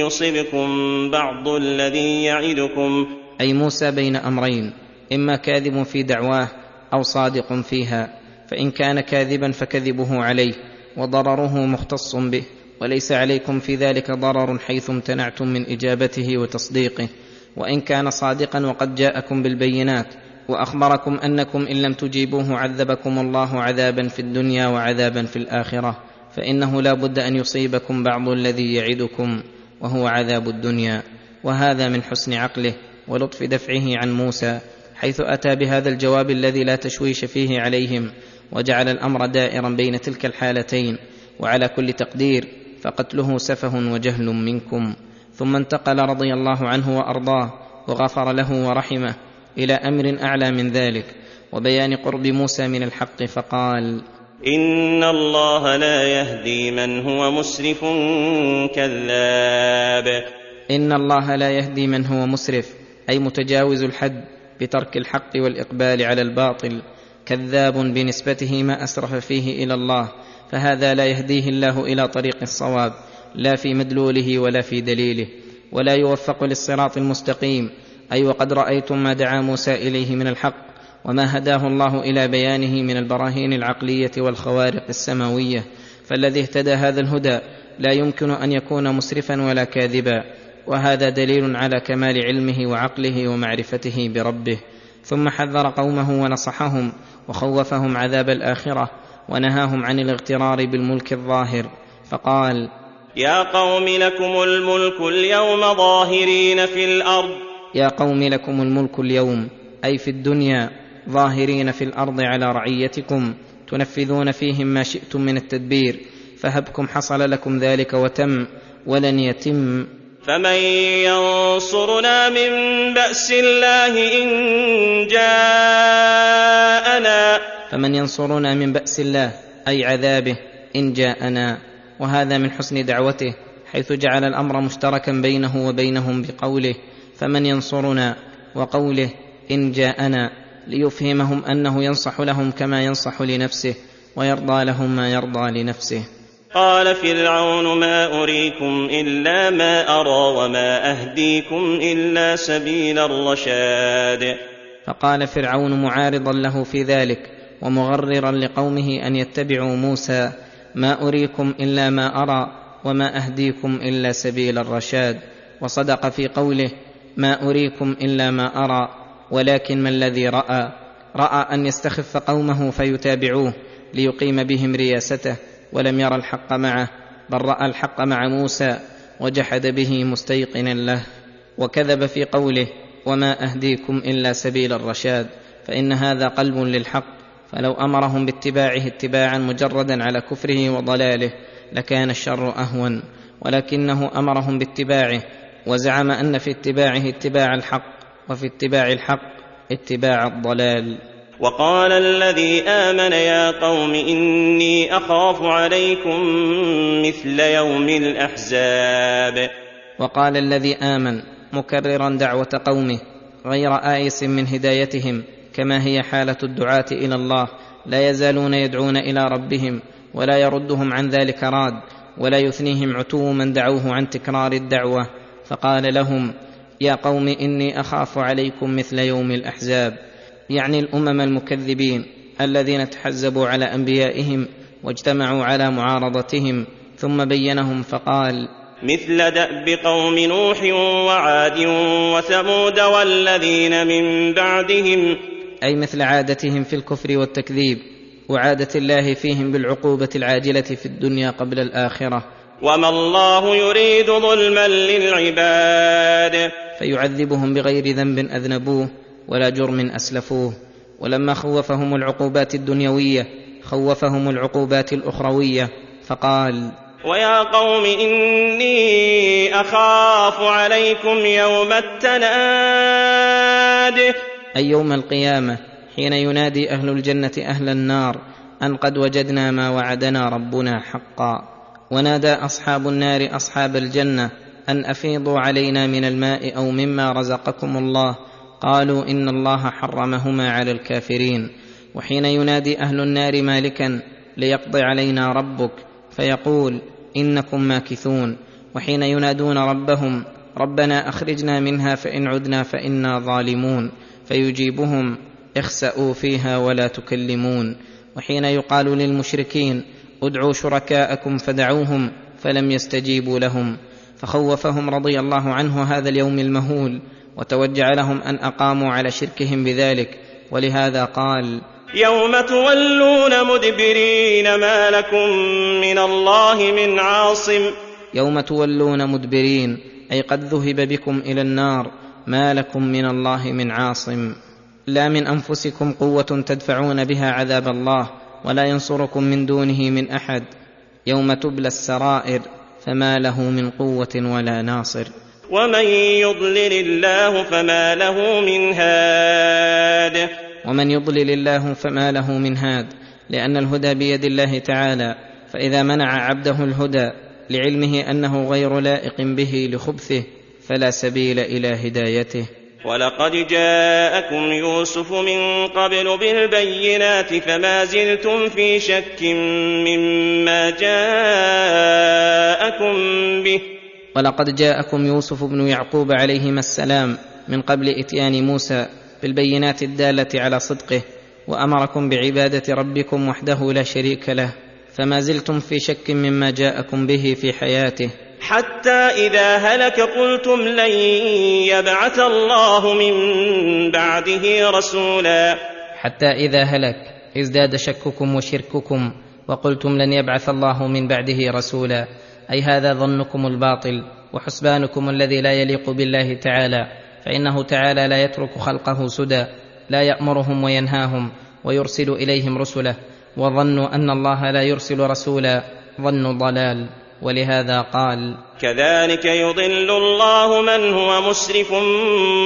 يصبكم بعض الذي يعدكم. أي موسى بين أمرين إما كاذب في دعواه أو صادق فيها فإن كان كاذبا فكذبه عليه وضرره مختص به وليس عليكم في ذلك ضرر حيث امتنعتم من إجابته وتصديقه وإن كان صادقا وقد جاءكم بالبينات وأخبركم أنكم إن لم تجيبوه عذبكم الله عذابا في الدنيا وعذابا في الآخرة فإنه لا بد أن يصيبكم بعض الذي يعدكم وهو عذاب الدنيا. وهذا من حسن عقله ولطف دفعه عن موسى حيث أتى بهذا الجواب الذي لا تشويش فيه عليهم وجعل الأمر دائرا بين تلك الحالتين وعلى كل تقدير فقتله سفه وجهل منكم. ثم انتقل رضي الله عنه وأرضاه وغفر له ورحمه. إلى أمر أعلى من ذلك وبيان قرب موسى من الحق فقال إن الله لا يهدي من هو مسرف كذاب. إن الله لا يهدي من هو مسرف أي متجاوز الحد بترك الحق والإقبال على الباطل كذاب بنسبته ما أسرف فيه إلى الله فهذا لا يهديه الله إلى طريق الصواب لا في مدلوله ولا في دليله ولا يوفق للصراط المستقيم. أي وقد رأيتم ما دعا موسى إليه من الحق وما هداه الله إلى بيانه من البراهين العقلية والخوارق السماوية فالذي اهتدى هذا الهدى لا يمكن أن يكون مسرفا ولا كاذبا وهذا دليل على كمال علمه وعقله ومعرفته بربه. ثم حذر قومه ونصحهم وخوفهم عذاب الآخرة ونهاهم عن الاغترار بالملك الظاهر فقال يا قوم لكم الملك اليوم ظاهرين في الأرض يا قوم لكم الملك اليوم أي في الدنيا ظاهرين في الأرض على رعيتكم تنفذون فيهم ما شئتم من التدبير فهبكم حصل لكم ذلك وتم ولن يتم. فمن ينصرنا من بأس الله إن جاءنا. فمن ينصرنا من بأس الله أي عذابه إن جاءنا. وهذا من حسن دعوته حيث جعل الأمر مشتركا بينه وبينهم بقوله فمن ينصرنا وقوله إن جاءنا ليفهمهم أنه ينصح لهم كما ينصح لنفسه ويرضى لهم ما يرضى لنفسه. قال فرعون ما أريكم إلا ما أرى وما أهديكم إلا سبيل الرشاد. فقال فرعون معارضا له في ذلك ومغررا لقومه أن يتبعوا موسى ما أريكم إلا ما أرى وما أهديكم إلا سبيل الرشاد. وصدق في قوله ما أريكم إلا ما أرى ولكن ما الذي رأى؟ رأى أن يستخف قومه فيتابعوه ليقيم بهم رياسته ولم ير الحق معه بل رأى الحق مع موسى وجحد به مستيقنا له. وكذب في قوله وما أهديكم إلا سبيل الرشاد فإن هذا قلب للحق فلو أمرهم باتباعه اتباعا مجردا على كفره وضلاله لكان الشر أهون ولكنه أمرهم باتباعه وزعم أن في اتباعه اتباع الحق وفي اتباع الحق اتباع الضلال. وقال الذي آمن يا قوم إني أخاف عليكم مثل يوم الأحزاب. وقال الذي آمن مكررا دعوة قومه غير آيس من هدايتهم كما هي حالة الدعاة إلى الله لا يزالون يدعون إلى ربهم ولا يردهم عن ذلك راد ولا يثنيهم عتو من دعوه عن تكرار الدعوة. فقال لهم يا قوم إني أخاف عليكم مثل يوم الأحزاب. يعني الأمم المكذبين الذين تحزبوا على أنبيائهم واجتمعوا على معارضتهم ثم بينهم فقال مثل دأب قوم نوح وعاد وثمود والذين من بعدهم. أي مثل عادتهم في الكفر والتكذيب وعادة الله فيهم بالعقوبة العاجلة في الدنيا قبل الآخرة. وما الله يريد ظلما للعباد. فيعذبهم بغير ذنب أذنبوه ولا جرم أسلفوه. ولما خوفهم العقوبات الدنيوية خوفهم العقوبات الأخروية فقال ويا قوم إني أخاف عليكم يوم التناد. أي يوم القيامة حين ينادي أهل الجنة أهل النار أن قد وجدنا ما وعدنا ربنا حقا. ونادى أصحاب النار أصحاب الجنة أن أفيضوا علينا من الماء أو مما رزقكم الله. قالوا إن الله حرمهما على الكافرين. وحين ينادي أهل النار مالكا ليقضي علينا ربك فيقول إنكم ماكثون. وحين ينادون ربهم ربنا أخرجنا منها فإن عدنا فإنا ظالمون. فيجيبهم اخسأوا فيها ولا تكلمون. وحين يقال للمشركين ادعوا شركاءكم فدعوهم فلم يستجيبوا لهم فخوفهم رضي الله عنه هذا اليوم المهول وتوجع لهم أن أقاموا على شركهم بذلك ولهذا قال يوم تولون مدبرين ما لكم من الله من عاصم يوم تولون مدبرين أي قد ذهب بكم إلى النار ما لكم من الله من عاصم. لا من أنفسكم قوة تدفعون بها عذاب الله ولا ينصركم من دونه من أحد يوم تبلى السرائر فما له من قوة ولا ناصر. ومن يضلل الله فما له من هاد. ومن يضلل الله فما له من هاد لأن الهدى بيد الله تعالى فإذا منع عبده الهدى لعلمه أنه غير لائق به لخبثه فلا سبيل إلى هدايته. ولقد جاءكم يوسف من قبل بالبينات فما زلتم في شك مما جاءكم به. ولقد جاءكم يوسف بن يعقوب عليهما السلام من قبل إتيان موسى بالبينات الدالة على صدقه وأمركم بعبادة ربكم وحده لا شريك له فما زلتم في شك مما جاءكم به في حياته. حتى إذا هلك قلتم لن يبعث الله من بعده رسولا. حتى إذا هلك ازداد شككم وشرككم وقلتم لن يبعث الله من بعده رسولا. أي هذا ظنكم الباطل وحسبانكم الذي لا يليق بالله تعالى. فإنه تعالى لا يترك خلقه سدى لا يأمرهم وينهاهم ويرسل إليهم رسله. وظنوا أن الله لا يرسل رسولا ظنوا ضلال. ولهذا قال كذلك يضل الله من هو مسرف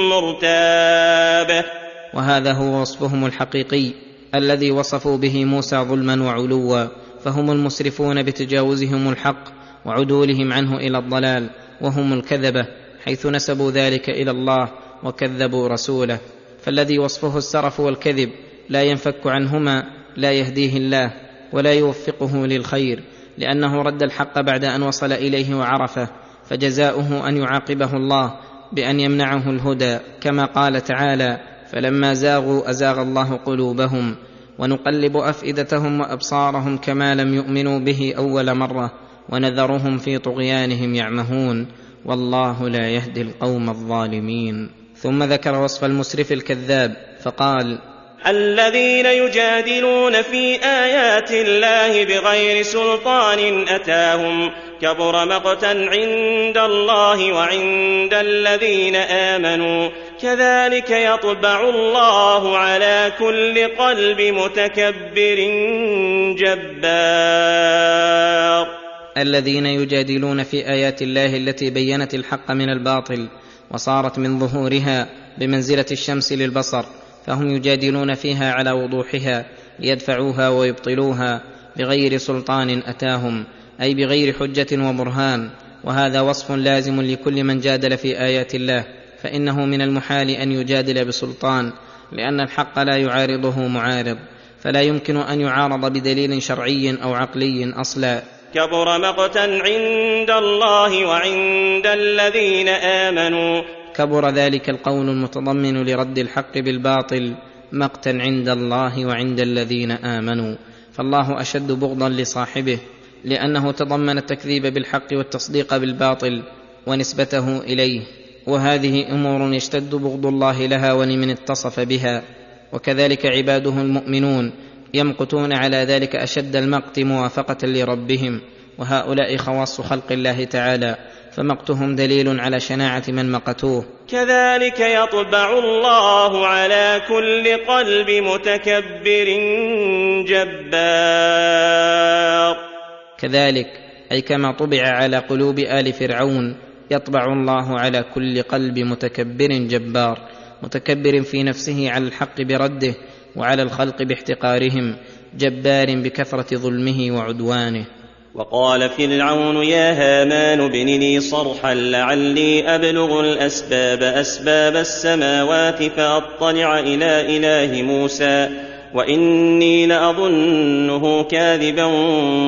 مرتاب. وهذا هو وصفهم الحقيقي الذي وصفوا به موسى ظلما وعلوا فهم المسرفون بتجاوزهم الحق وعدولهم عنه إلى الضلال وهم الكذبة حيث نسبوا ذلك إلى الله وكذبوا رسوله. فالذي وصفه السرف والكذب لا ينفك عنهما لا يهديه الله ولا يوفقه للخير. لأنه رد الحق بعد أن وصل إليه وعرفه فجزاؤه أن يعاقبه الله بأن يمنعه الهدى. كما قال تعالى فلما زاغوا أزاغ الله قلوبهم ونقلب أفئدتهم وأبصارهم كما لم يؤمنوا به أول مرة ونذرهم في طغيانهم يعمهون والله لا يهدي القوم الظالمين. ثم ذكر وصف المسرف الكذاب فقال الذين يجادلون في آيات الله بغير سلطان أتاهم كبر مقتا عند الله وعند الذين آمنوا كذلك يطبع الله على كل قلب متكبر جبار. الذين يجادلون في آيات الله التي بينت الحق من الباطل وصارت من ظهورها بمنزلة الشمس للبصر فهم يجادلون فيها على وضوحها ليدفعوها ويبطلوها بغير سلطان أتاهم أي بغير حجة وبرهان وهذا وصف لازم لكل من جادل في آيات الله فإنه من المحال أن يجادل بسلطان لأن الحق لا يعارضه معارض فلا يمكن أن يعارض بدليل شرعي أو عقلي أصلا. كبر مقتا عند الله وعند الذين آمنوا كبر ذلك القول المتضمن لرد الحق بالباطل مقتا عند الله وعند الذين آمنوا. فالله أشد بغضا لصاحبه لأنه تضمن التكذيب بالحق والتصديق بالباطل ونسبته إليه. وهذه أمور يشتد بغض الله لها ولمن اتصف بها. وكذلك عباده المؤمنون يمقتون على ذلك أشد المقت موافقة لربهم. وهؤلاء خواص خلق الله تعالى. فمقتهم دليل على شناعة من مقتوه. كذلك يطبع الله على كل قلب متكبر جبار. كذلك أي كما طبع على قلوب آل فرعون يطبع الله على كل قلب متكبر جبار متكبر في نفسه على الحق برده وعلى الخلق باحتقارهم جبار بكثرة ظلمه وعدوانه. وقال فرعون يا هامان ابن لي صرحا لعلي أبلغ الأسباب أسباب السماوات فأطلع إلى إله موسى وإني لأظنه كاذبا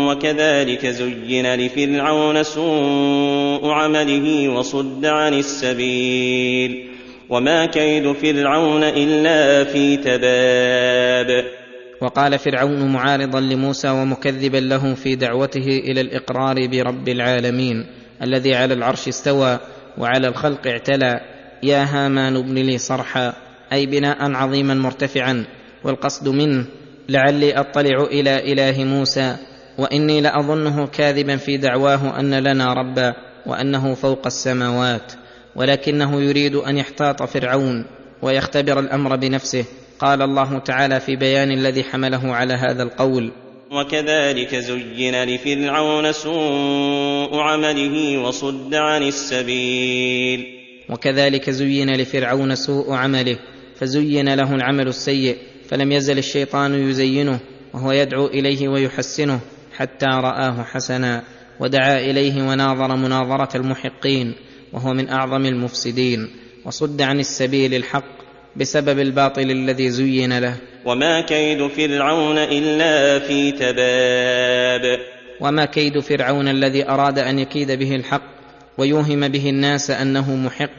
وكذلك زين لفرعون سوء عمله وصد عن السبيل وما كيد فرعون إلا في تباب وقال فرعون معارضا لموسى ومكذبا له في دعوته إلى الإقرار برب العالمين الذي على العرش استوى وعلى الخلق اعتلى. يا هامان ابن لي صرحا. أي بناء عظيما مرتفعا. والقصد منه لعلي أطلع إلى إله موسى وإني لأظنه كاذبا في دعواه أن لنا ربا وأنه فوق السماوات ولكنه يريد أن يحتاط فرعون ويختبر الأمر بنفسه. قال الله تعالى في بيان الذي حمله على هذا القول. وكذلك زين لفرعون سوء عمله وصد عن السبيل. وكذلك زين لفرعون سوء عمله فزين له العمل السيء فلم يزل الشيطان يزينه وهو يدعو إليه ويحسنه حتى رآه حسنا ودعا إليه وناظر مناظرة المحقين وهو من أعظم المفسدين وصد عن السبيل الحق بسبب الباطل الذي زين له. وما كيد فرعون إلا في تباب. وما كيد فرعون الذي أراد أن يكيد به الحق ويوهم به الناس أنه محق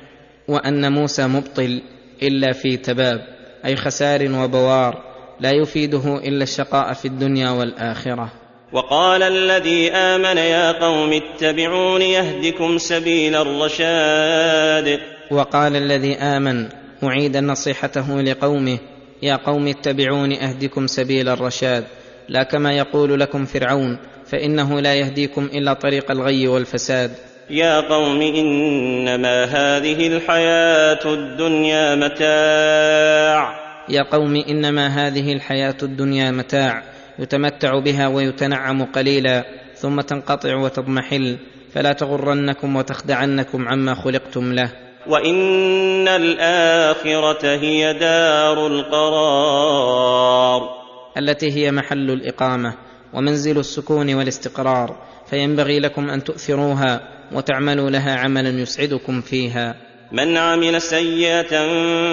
وأن موسى مبطل إلا في تباب أي خسار وبوار لا يفيده إلا الشقاء في الدنيا والآخرة. وقال الذي آمن يا قوم اتبعون يهدكم سبيل الرشاد. وقال الذي آمن معيدا نصيحته لقومه يا قوم اتبعون أهدكم سبيل الرشاد لا كما يقول لكم فرعون فإنه لا يهديكم إلا طريق الغي والفساد. يا قوم إنما هذه الحياة الدنيا متاع. يا قوم إنما هذه الحياة الدنيا متاع يتمتع بها ويتنعم قليلا ثم تنقطع وتضمحل فلا تغرنكم وتخدعنكم عما خلقتم له. وان الاخره هي دار القرار التي هي محل الإقامة ومنزل السكون والاستقرار فينبغي لكم أن تؤثروها وتعملوا لها عملا يسعدكم فيها. من عمل سيئة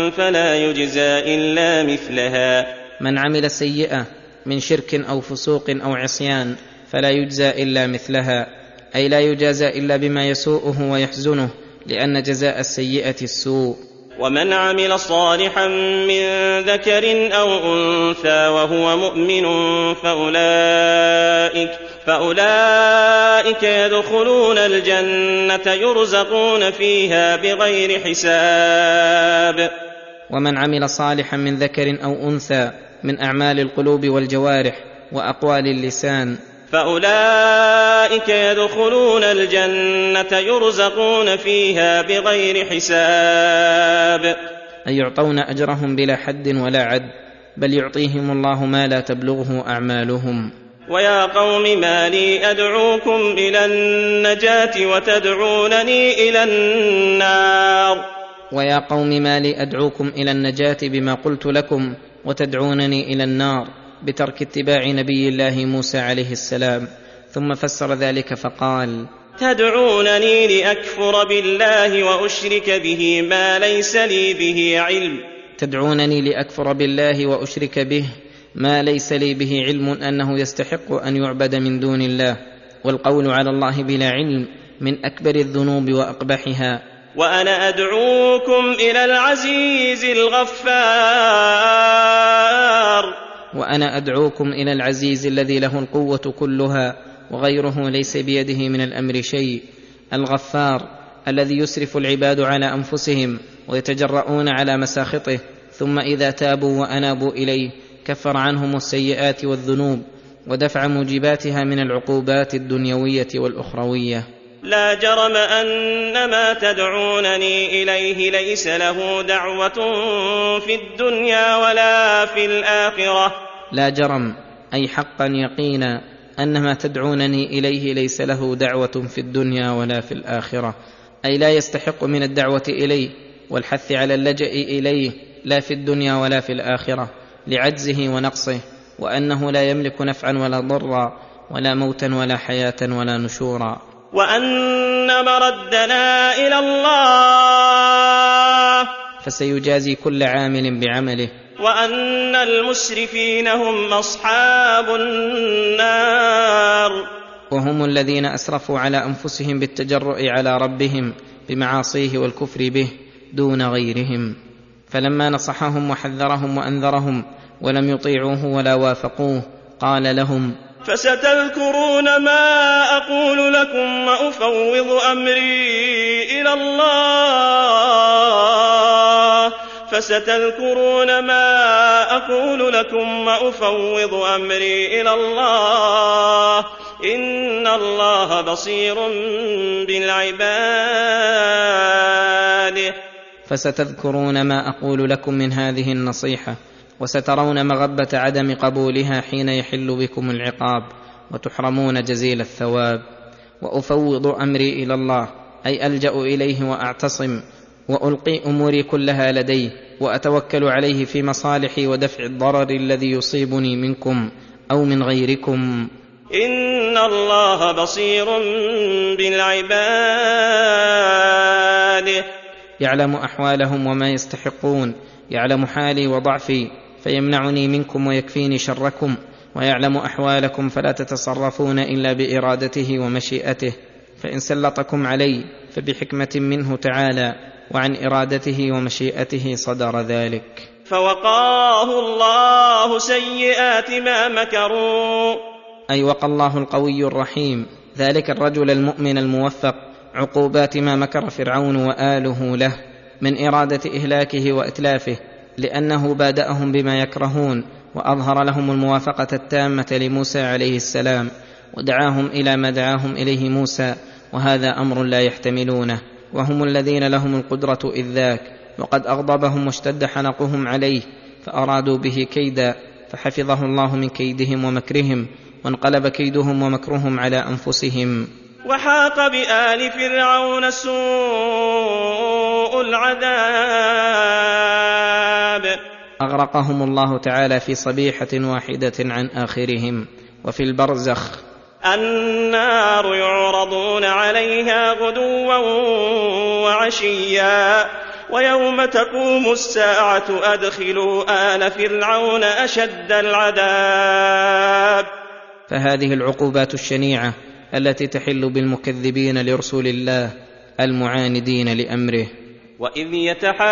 فلا يجزى إلا مثلها. من عمل سيئة من شرك أو فسوق أو عصيان فلا يجزى إلا مثلها أي لا يجازى إلا بما يسوءه ويحزنه لأن جزاء السيئة السوء. ومن عمل صالحا من ذكر أو أنثى وهو مؤمن فأولئك فأولئك يدخلون الجنة يرزقون فيها بغير حساب. ومن عمل صالحا من ذكر أو أنثى من أعمال القلوب والجوارح وأقوال اللسان فأولئك يدخلون الجنة يرزقون فيها بغير حساب. أي يعطون أجرهم بلا حد ولا عد بل يعطيهم الله ما لا تبلغه أعمالهم. ويا قوم ما لي أدعوكم إلى النجاة وتدعونني إلى النار. ويا قوم ما لي أدعوكم إلى النجاة بما قلت لكم وتدعونني إلى النار. بترك اتباع نبي الله موسى عليه السلام ثم فسر ذلك فقال تدعونني لأكفر بالله وأشرك به ما ليس لي به علم. تدعونني لأكفر بالله وأشرك به ما ليس لي به علم أنه يستحق أن يعبد من دون الله. والقول على الله بلا علم من أكبر الذنوب وأقبحها. وأنا أدعوكم إلى العزيز الغفار. وأنا أدعوكم إلى العزيز الذي له القوة كلها وغيره ليس بيده من الأمر شيء الغفار الذي يسرف العباد على أنفسهم ويتجرؤون على مساخطه ثم إذا تابوا وأنابوا إليه كفر عنهم السيئات والذنوب ودفع موجباتها من العقوبات الدنيوية والأخروية. لا جرم أن ما تدعونني إليه ليس له دعوة في الدنيا ولا في الآخرة. لا جرم أي حقا يقينا أن ما تدعونني إليه ليس له دعوة في الدنيا ولا في الآخرة. أي لا يستحق من الدعوة إليه والحث على اللجأ إليه لا في الدنيا ولا في الآخرة لعجزه ونقصه وأنه لا يملك نفعا ولا ضرا ولا موتا ولا حياة ولا نشورا. وان مردنا إلى الله فسيجازي كل عامل بعمله. وان المسرفين هم أصحاب النار. وهم الذين أسرفوا على أنفسهم بالتجرؤ على ربهم بمعاصيه والكفر به دون غيرهم. فلما نصحهم وحذرهم وأنذرهم ولم يطيعوه ولا وافقوه قال لهم فستذكرون ما أقول لكم وأفوض أمري إلى الله فستذكرون ما أقول لكم وأفوض أمري إلى الله إن الله بصير بالعباد. فستذكرون ما أقول لكم من هذه النصيحة. وسترون مغبة عدم قبولها حين يحل بكم العقاب وتحرمون جزيل الثواب. وأفوض أمري إلى الله أي ألجأ إليه وأعتصم وألقي أموري كلها لديه وأتوكل عليه في مصالحي ودفع الضرر الذي يصيبني منكم أو من غيركم. إن الله بصير بالعباد. يعلم أحوالهم وما يستحقون يعلم حالي وضعفي فيمنعني منكم ويكفيني شركم ويعلم أحوالكم فلا تتصرفون إلا بإرادته ومشيئته فإن سلطكم علي فبحكمة منه تعالى وعن إرادته ومشيئته صدر ذلك. فوقاه الله سيئات ما مكروا. أي وقى الله القوي الرحيم. ذلك الرجل المؤمن الموفق. عقوبات ما مكر فرعون وآله له من إرادة إهلاكه وإتلافه. لأنه بادأهم بما يكرهون وأظهر لهم الموافقة التامة لموسى عليه السلام ودعاهم إلى ما دعاهم إليه موسى وهذا أمر لا يحتملونه وهم الذين لهم القدرة إذ ذاك وقد أغضبهم واشتد حنقهم عليه فأرادوا به كيدا فحفظه الله من كيدهم ومكرهم وانقلب كيدهم ومكرهم على أنفسهم وحاق بآل فرعون سوء العذاب أغرقهم الله تعالى في صبيحة واحدة عن آخرهم وفي البرزخ. النار يعرضون عليها غدوا وعشيا ويوم تقوم الساعة أدخلوا آل فرعون أشد العذاب. فهذه العقوبات الشنيعة التي تحل بالمكذبين لرسول الله المعاندين لأمره. واذ يتحاجون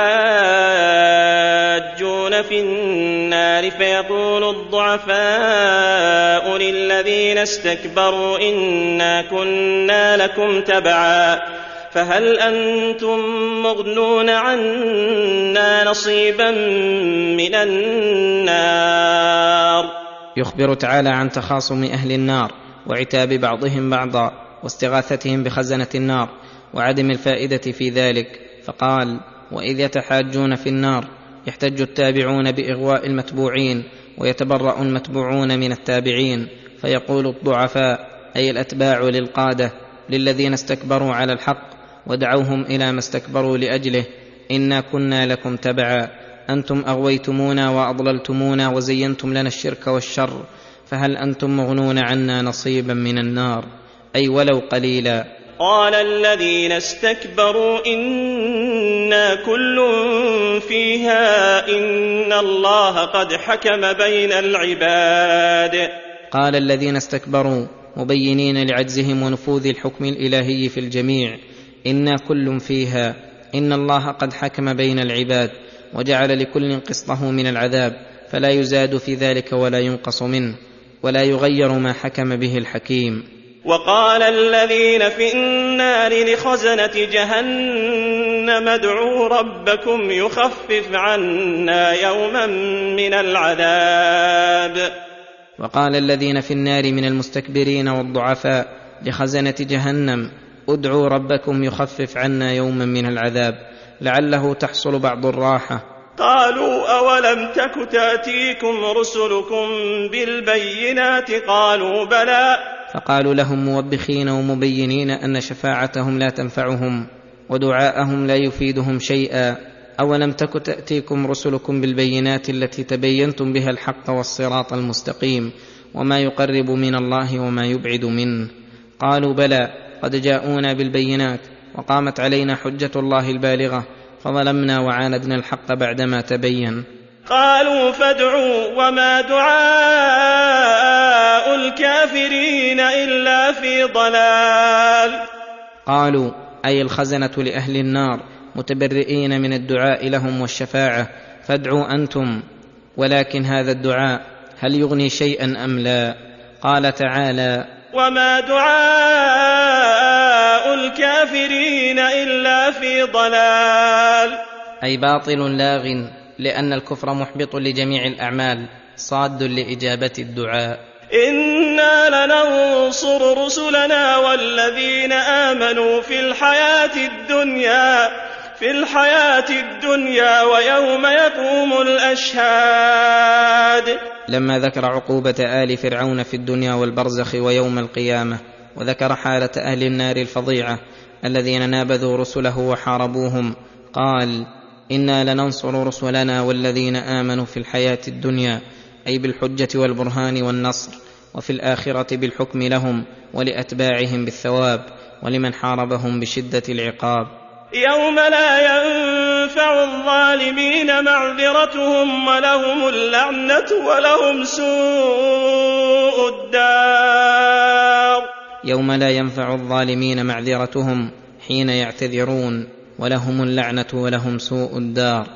في النار فيقول الضعفاء للذين استكبروا انا كنا لكم تبعا فهل أنتم مغنون عنا نصيبا من النار يخبر تعالى عن تخاصم أهل النار وعتاب بعضهم بعضا واستغاثتهم بخزنة النار وعدم الفائدة في ذلك. فقال وإذ يتحاجون في النار يحتج التابعون بإغواء المتبوعين ويتبرأ المتبوعون من التابعين فيقول الضعفاء أي الأتباع للقادة للذين استكبروا على الحق ودعوهم إلى ما استكبروا لأجله إنا كنا لكم تبعا أنتم أغويتمونا وأضللتمونا وزينتم لنا الشرك والشر فهل أنتم مغنون عنا نصيبا من النار؟ أي ولو قليلا قال الذين استكبروا إنا كل فيها إن الله قد حكم بين العباد. قال الذين استكبروا مبينين لعجزهم ونفوذ الحكم الإلهي في الجميع. إنا كل فيها إن الله قد حكم بين العباد وجعل لكل قسطه من العذاب فلا يزاد في ذلك ولا ينقص منه ولا يغير ما حكم به الحكيم. وقال الذين في النار لخزنة جهنم ادعوا ربكم يخفف عنا يوما من العذاب. وقال الذين في النار من المستكبرين والضعفاء لخزنة جهنم ادعوا ربكم يخفف عنا يوما من العذاب لعله تحصل بعض الراحة. قالوا أولم تك تأتيكم رسلكم بالبينات؟ قالوا بلى. فقالوا لهم موبخين ومبينين أن شفاعتهم لا تنفعهم ودعاءهم لا يفيدهم شيئا. أولم تك تأتيكم رسلكم بالبينات التي تبينتم بها الحق والصراط المستقيم وما يقرب من الله وما يبعد منه؟ قالوا بلى قد جاءونا بالبينات وقامت علينا حجة الله البالغة فظلمنا وعاندنا الحق بعدما تبين. قالوا فادعوا وما دعاء الكافرين إلا في ضلال. قالوا أي الخزنة لأهل النار متبرئين من الدعاء لهم والشفاعة. فادعوا أنتم ولكن هذا الدعاء هل يغني شيئا أم لا؟ قال تعالى وما دعاء الكافرين إلا في ضلال. أي باطل لاغ لأن الكفر محبط لجميع الأعمال صاد لإجابة الدعاء. إنا لننصر رسلنا والذين آمنوا في الحياة الدنيا في الحياة الدنيا ويوم يقوم الأشهاد. لما ذكر عقوبة آل فرعون في الدنيا والبرزخ ويوم القيامة وذكر حالة أهل النار الفظيعة الذين نابذوا رسله وحاربوهم قال إنا لننصر رسلنا والذين آمنوا في الحياة الدنيا أي بالحجة والبرهان والنصر وفي الآخرة بالحكم لهم ولأتباعهم بالثواب ولمن حاربهم بشدة العقاب. يوم لا ينفع الظالمين معذرتهم ولهم اللعنة ولهم سوء الدار. يوم لا ينفع الظالمين معذرتهم حين يعتذرون. ولهم اللعنة ولهم سوء الدار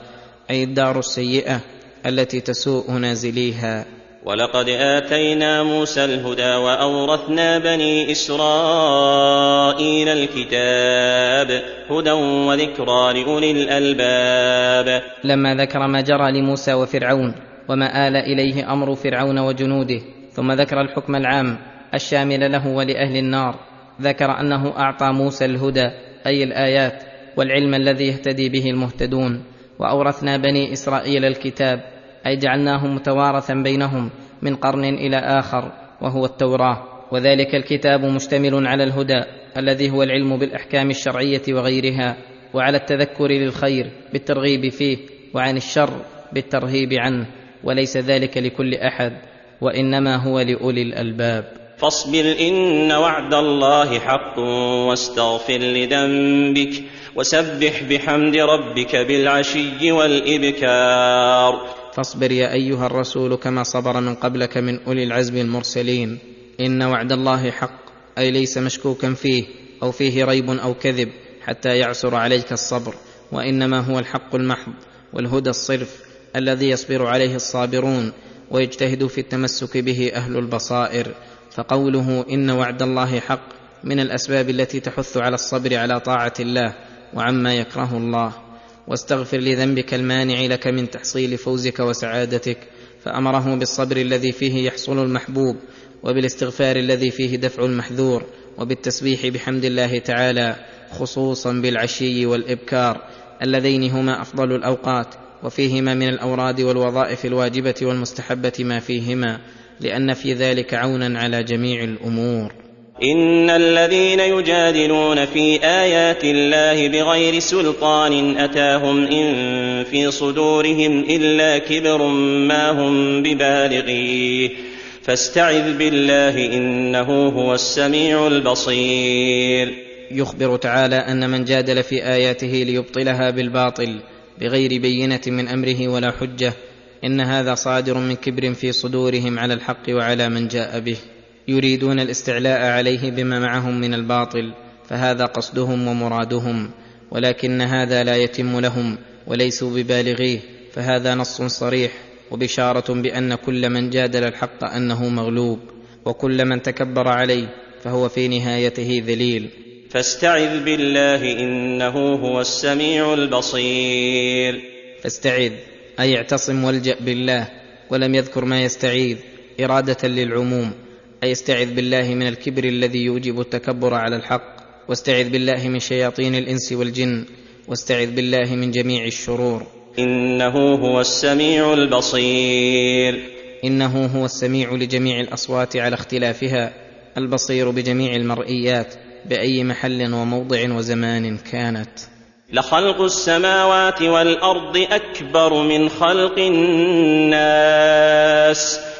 أي الدار السيئة التي تسوء نازليها. ولقد آتينا موسى الهدى وأورثنا بني إسرائيل الكتاب هدى وذكرى لأولي الألباب. لما ذكر ما جرى لموسى وفرعون وما آل إليه أمر فرعون وجنوده ثم ذكر الحكم العام الشامل له ولأهل النار ذكر أنه أعطى موسى الهدى أي الآيات. والعلم الذي يهتدي به المهتدون. وأورثنا بني إسرائيل الكتاب أي جعلناهم متوارثا بينهم من قرن إلى آخر وهو التوراة. وذلك الكتاب مشتمل على الهدى الذي هو العلم بالأحكام الشرعية وغيرها وعلى التذكر للخير بالترغيب فيه وعن الشر بالترهيب عنه وليس ذلك لكل أحد وإنما هو لأولي الألباب. فاصبر إن وعد الله حق واستغفر لذنبك وسبح بحمد ربك بالعشي والإبكار. فاصبر يا أيها الرسول كما صبر من قبلك من أولي العزم المرسلين. إن وعد الله حق أي ليس مشكوكا فيه أو فيه ريب أو كذب حتى يعسر عليك الصبر. وإنما هو الحق المحض والهدى الصرف الذي يصبر عليه الصابرون ويجتهد في التمسك به أهل البصائر. فقوله إن وعد الله حق من الأسباب التي تحث على الصبر على طاعة الله وعما يكره الله. واستغفر لذنبك المانع لك من تحصيل فوزك وسعادتك. فأمره بالصبر الذي فيه يحصل المحبوب وبالاستغفار الذي فيه دفع المحذور وبالتسبيح بحمد الله تعالى خصوصا بالعشي والإبكار اللذين هما أفضل الأوقات وفيهما من الأوراد والوظائف الواجبة والمستحبة ما فيهما. لأن في ذلك عونا على جميع الأمور. إن الذين يجادلون في آيات الله بغير سلطان أتاهم إن في صدورهم إلا كبر ما هم ببالغيه. فاستعذ بالله إنه هو السميع البصير. يخبر تعالى أن من جادل في آياته ليبطلها بالباطل بغير بينة من أمره ولا حجة إن هذا صادر من كبر في صدورهم على الحق وعلى من جاء به يريدون الاستعلاء عليه بما معهم من الباطل فهذا قصدهم ومرادهم ولكن هذا لا يتم لهم وليسوا ببالغيه فهذا نص صريح وبشارة بأن كل من جادل الحق أنه مغلوب وكل من تكبر عليه فهو في نهايته ذليل. فاستعذ بالله إنه هو السميع البصير. فاستعذ أي اعتصم والجأ بالله ولم يذكر ما يستعيذ إرادة للعموم أي استعذ بالله من الكبر الذي يوجب التكبر على الحق واستعذ بالله من شياطين الإنس والجن واستعذ بالله من جميع الشرور. إنه هو السميع البصير. إنه هو السميع لجميع الأصوات على اختلافها البصير بجميع المرئيات بأي محل وموضع وزمان كانت. لخلق السماوات والأرض أكبر من خلق الناس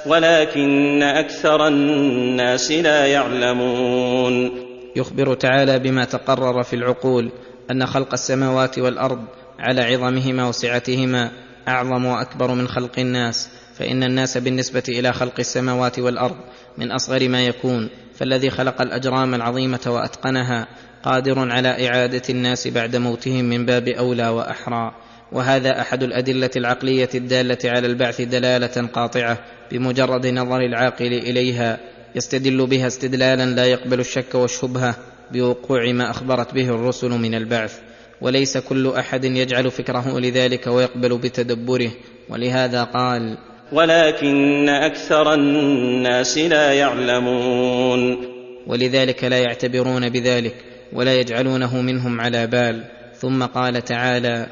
ولكن أكثر الناس لا يعلمون. يخبر تعالى بما تقرر في العقول أن خلق السماوات والأرض على عظمهما وسعتهما أعظم وأكبر من خلق الناس. فإن الناس بالنسبة إلى خلق السماوات والأرض من أصغر ما يكون فالذي خلق الأجرام العظيمة وأتقنها قادر على إعادة الناس بعد موتهم من باب أولى وأحرى. وهذا أحد الأدلة العقلية الدالة على البعث دلالة قاطعة بمجرد نظر العاقل إليها يستدل بها استدلالا لا يقبل الشك والشبهة بوقوع ما أخبرت به الرسل من البعث. وليس كل أحد يجعل فكره لذلك ويقبل بتدبره. ولهذا قال ولكن أكثر الناس لا يعلمون. ولذلك لا يعتبرون بذلك. ولا يجعلونه منهم على بال. ثم قال تعالى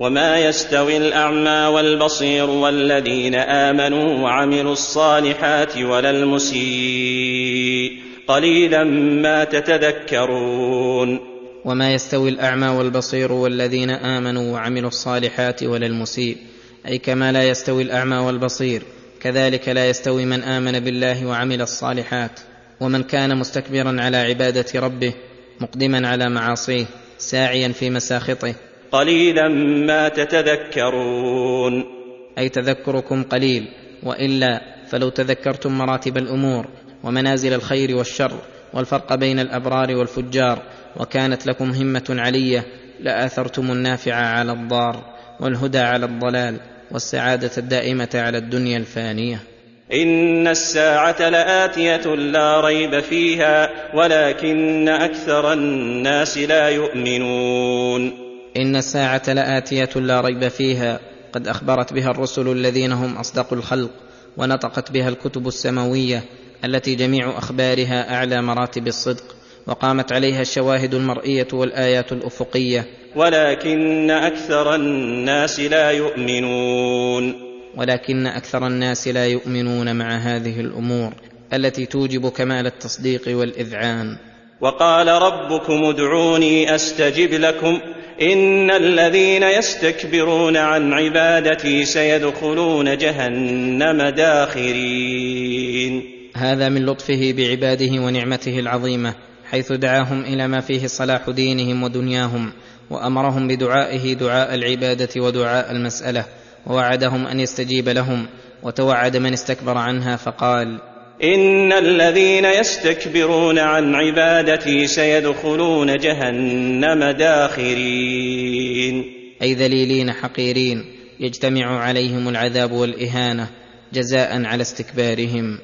وما يستوي الاعمى والبصير والذين امنوا وعملوا الصالحات ولا المسيء. قليلا ما تتذكرون. وما يستوي الاعمى والبصير والذين امنوا وعملوا الصالحات ولا المسيء. أي كما لا يستوي الاعمى والبصير. كذلك لا يستوي من امن بالله وعمل الصالحات. ومن كان مستكبرا على عباده ربه. مقدما على معاصيه ساعيا في مساخطه. قليلا ما تتذكرون. أي تذكركم قليل وإلا فلو تذكرتم مراتب الأمور ومنازل الخير والشر والفرق بين الأبرار والفجار وكانت لكم همة علية لآثرتم النافع على الضار والهدى على الضلال والسعادة الدائمة على الدنيا الفانية. إن الساعة لآتية لا ريب فيها ولكن أكثر الناس لا يؤمنون. إن الساعة لآتية لا ريب فيها قد أخبرت بها الرسل الذين هم أصدق الخلق ونطقت بها الكتب السماوية التي جميع أخبارها أعلى مراتب الصدق وقامت عليها الشواهد المرئية والآيات الأفقية. ولكن أكثر الناس لا يؤمنون. ولكن أكثر الناس لا يؤمنون مع هذه الأمور التي توجب كمال التصديق والإذعان. وقال ربكم ادعوني أستجب لكم. إن الذين يستكبرون عن عبادتي سيدخلون جهنم داخرين. هذا من لطفه بعباده ونعمته العظيمة حيث دعاهم إلى ما فيه صلاح دينهم ودنياهم وأمرهم بدعائه دعاء العبادة ودعاء المسألة. ووعدهم أن يستجيب لهم وتوعد من استكبر عنها فقال إن الذين يستكبرون عن عبادتي سيدخلون جهنم داخرين. أي ذليلين حقيرين يجتمع عليهم العذاب والإهانة جزاء على استكبارهم.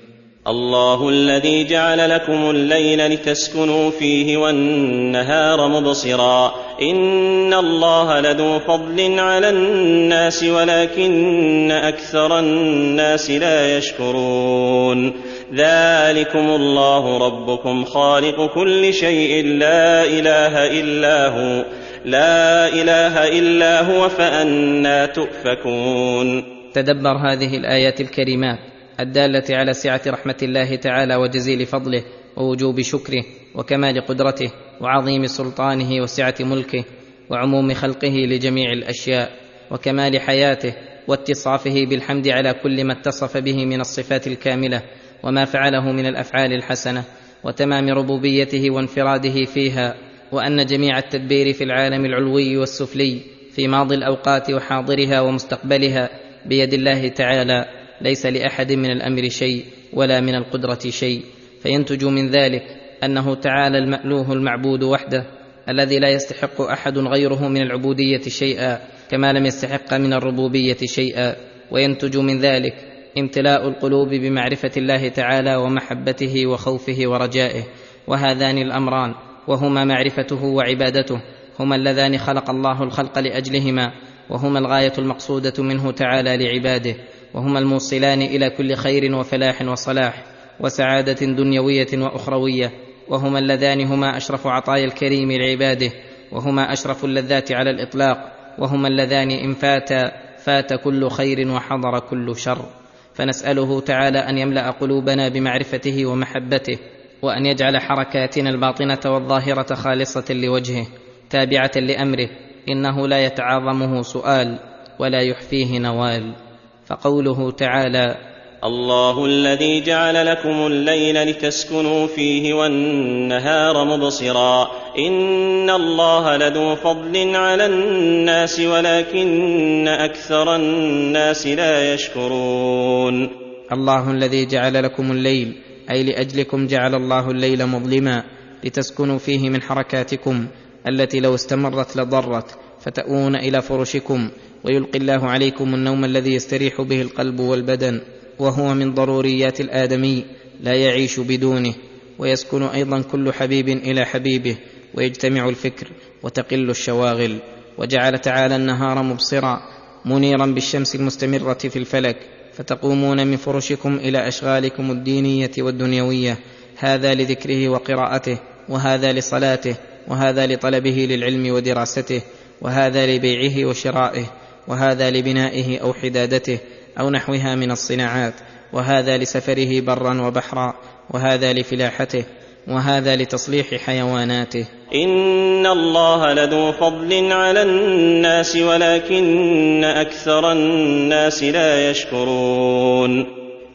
الله الذي جعل لكم الليل لتسكنوا فيه والنهار مبصرا. إن الله لذو فضل على الناس ولكن أكثر الناس لا يشكرون. ذلكم الله ربكم خالق كل شيء. لا إله إلا هو لا إله إلا هو فانى تؤفكون. تدبر هذه الآيات الكريمات. الدالة على سعة رحمة الله تعالى وجزيل فضله ووجوب شكره وكمال قدرته وعظيم سلطانه وسعة ملكه وعموم خلقه لجميع الأشياء وكمال حياته واتصافه بالحمد على كل ما اتصف به من الصفات الكاملة وما فعله من الأفعال الحسنة وتمام ربوبيته وانفراده فيها وأن جميع التدبير في العالم العلوي والسفلي في ماضي الأوقات وحاضرها ومستقبلها بيد الله تعالى ليس لأحد من الأمر شيء ولا من القدرة شيء فينتج من ذلك أنه تعالى المألوه المعبود وحده الذي لا يستحق أحد غيره من العبودية شيئا كما لم يستحق من الربوبية شيئا وينتج من ذلك امتلاء القلوب بمعرفة الله تعالى ومحبته وخوفه ورجائه وهذان الأمران وهما معرفته وعبادته هما اللذان خلق الله الخلق لأجلهما وهما الغاية المقصودة منه تعالى لعباده. وهما الموصلان إلى كل خير وفلاح وصلاح وسعادة دنيوية وأخروية وهما اللذان هما أشرف عطايا الكريم لعباده وهما أشرف اللذات على الإطلاق وهما اللذان إن فاتا فات كل خير وحضر كل شر. فنسأله تعالى أن يملأ قلوبنا بمعرفته ومحبته وأن يجعل حركاتنا الباطنة والظاهرة خالصة لوجهه تابعة لأمره إنه لا يتعاظمه سؤال ولا يحفيه نوال. فقوله تعالى الله الذي جعل لكم الليل لتسكنوا فيه والنهار مبصرا. إن الله لذو فضل على الناس ولكن أكثر الناس لا يشكرون. الله الذي جعل لكم الليل أي لأجلكم جعل الله الليل مظلما لتسكنوا فيه من حركاتكم التي لو استمرت لضرت. فتؤون إلى فرشكم ويلقي الله عليكم النوم الذي يستريح به القلب والبدن وهو من ضروريات الآدمي لا يعيش بدونه ويسكن أيضا كل حبيب إلى حبيبه ويجتمع الفكر وتقل الشواغل وجعل تعالى النهار مبصرا منيرا بالشمس المستمرة في الفلك فتقومون من فرشكم إلى أشغالكم الدينية والدنيوية هذا لذكره وقراءته وهذا لصلاته وهذا لطلبه للعلم ودراسته وهذا لبيعه وشرائه وهذا لبنائه أو حدادته أو نحوها من الصناعات وهذا لسفره برا وبحرا وهذا لفلاحته وهذا لتصليح حيواناته. إن الله لذو فضل على الناس ولكن أكثر الناس لا يشكرون.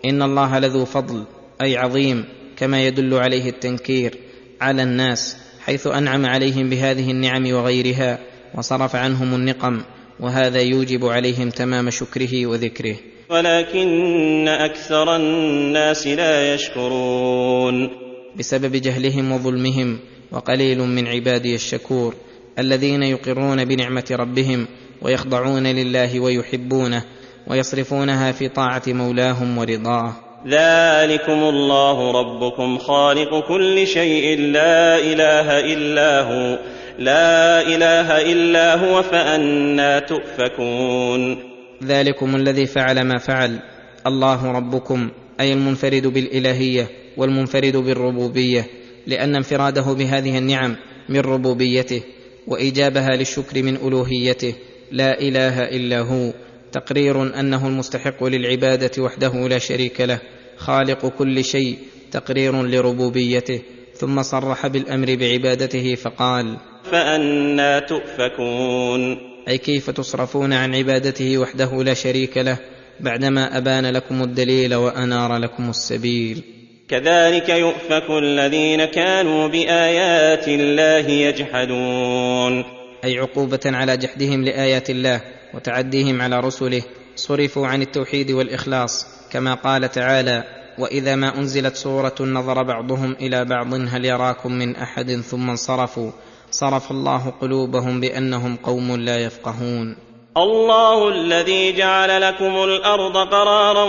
إن الله لذو فضل أي عظيم كما يدل عليه التنكير على الناس حيث أنعم عليهم بهذه النعم وغيرها. وصرف عنهم النقم وهذا يوجب عليهم تمام شكره وذكره. ولكن أكثر الناس لا يشكرون. بسبب جهلهم وظلمهم وقليل من عبادي الشكور الذين يقرون بنعمة ربهم ويخضعون لله ويحبونه ويصرفونها في طاعة مولاهم ورضاه. ذلكم الله ربكم خالق كل شيء لا إله إلا هو. لا إله إلا هو فأنا تؤفكون. ذلكم الذي فعل ما فعل. الله ربكم أي المنفرد بالإلهية والمنفرد بالربوبية لأن انفراده بهذه النعم من ربوبيته وإيجابها للشكر من ألوهيته. لا إله إلا هو. تقرير أنه المستحق للعبادة وحده لا شريك له. خالق كل شيء. تقرير لربوبيته. ثم صرح بالأمر بعبادته فقال فأنا تؤفكون. أي كيف تصرفون عن عبادته وحده لا شريك له بعدما أبان لكم الدليل وأنار لكم السبيل؟ كذلك يؤفك الذين كانوا بآيات الله يجحدون. أي عقوبة على جحدهم لآيات الله وتعديهم على رسله صرفوا عن التوحيد والإخلاص كما قال تعالى وإذا ما أنزلت سورة نظر بعضهم إلى بعض هل يراكم من أحد ثم انصرفوا؟ صرف الله قلوبهم بأنهم قوم لا يفقهون. الله الذي جعل لكم الأرض قرارا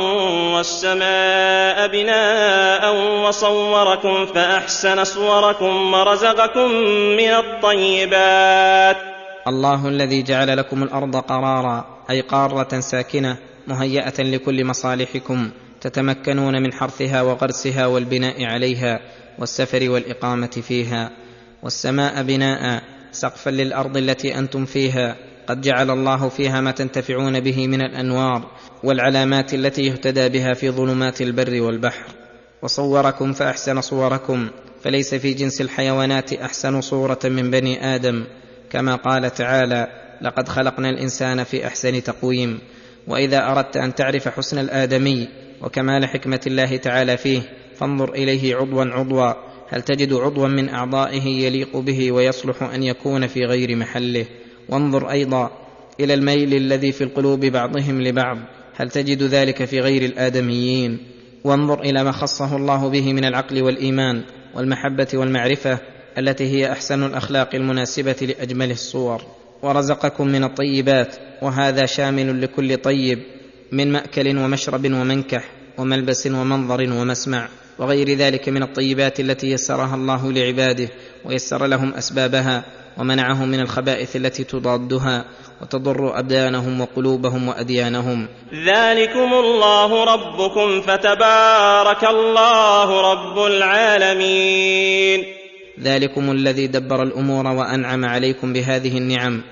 والسماء بناء وصوركم فأحسن صوركم ورزقكم من الطيبات. الله الذي جعل لكم الأرض قرارا أي قارة ساكنة مهيئة لكل مصالحكم. تتمكنون من حرثها وغرسها والبناء عليها والسفر والإقامة فيها والسماء بناء سقفا للأرض التي أنتم فيها. قد جعل الله فيها ما تنتفعون به من الأنوار والعلامات التي يهتدى بها في ظلمات البر والبحر. وصوركم فأحسن صوركم فليس في جنس الحيوانات أحسن صورة من بني آدم. كما قال تعالى لقد خلقنا الإنسان في أحسن تقويم وإذا أردت أن تعرف حسن الآدمي وكمال حكمة الله تعالى فيه فانظر إليه عضوا عضوا. هل تجد عضوا من أعضائه يليق به ويصلح أن يكون في غير محله؟ وانظر أيضا إلى الميل الذي في القلوب بعضهم لبعض. هل تجد ذلك في غير الآدميين؟ وانظر إلى ما خصه الله به من العقل والإيمان والمحبة والمعرفة التي هي أحسن الأخلاق المناسبة لاجمل الصور. ورزقكم من الطيبات وهذا شامل لكل طيب. من مأكل ومشرب ومنكح وملبس ومنظر ومسمع وغير ذلك من الطيبات التي يسرها الله لعباده ويسر لهم أسبابها ومنعهم من الخبائث التي تضادها وتضر أبدانهم وقلوبهم وأديانهم. ذلكم الله ربكم فتبارك الله رب العالمين. ذلكم الذي دبر الأمور وأنعم عليكم بهذه النعم.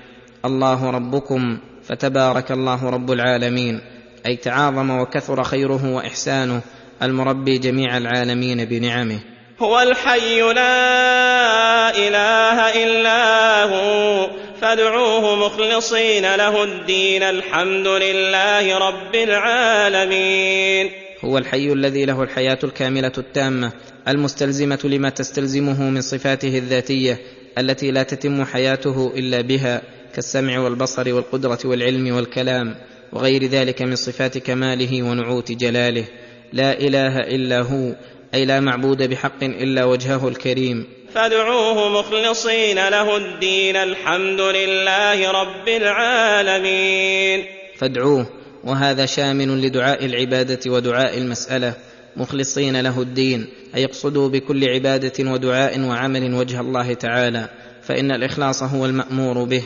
الله ربكم فتبارك الله رب العالمين. أي تعاظم وكثر خيره وإحسانه المربي جميع العالمين بنعمه. هو الحي لا إله إلا هو فادعوه مخلصين له الدين الحمد لله رب العالمين. هو الحي الذي له الحياة الكاملة التامة المستلزمة لما تستلزمه من صفاته الذاتية التي لا تتم حياته إلا بها كالسمع والبصر والقدرة والعلم والكلام. وغير ذلك من صفات كماله ونعوت جلاله. لا إله إلا هو أي لا معبود بحق إلا وجهه الكريم. فادعوه مخلصين له الدين الحمد لله رب العالمين. فادعوه وهذا شامل لدعاء العبادة ودعاء المسألة. مخلصين له الدين أي اقصدوا بكل عبادة ودعاء وعمل وجه الله تعالى. فإن الإخلاص هو المأمور به.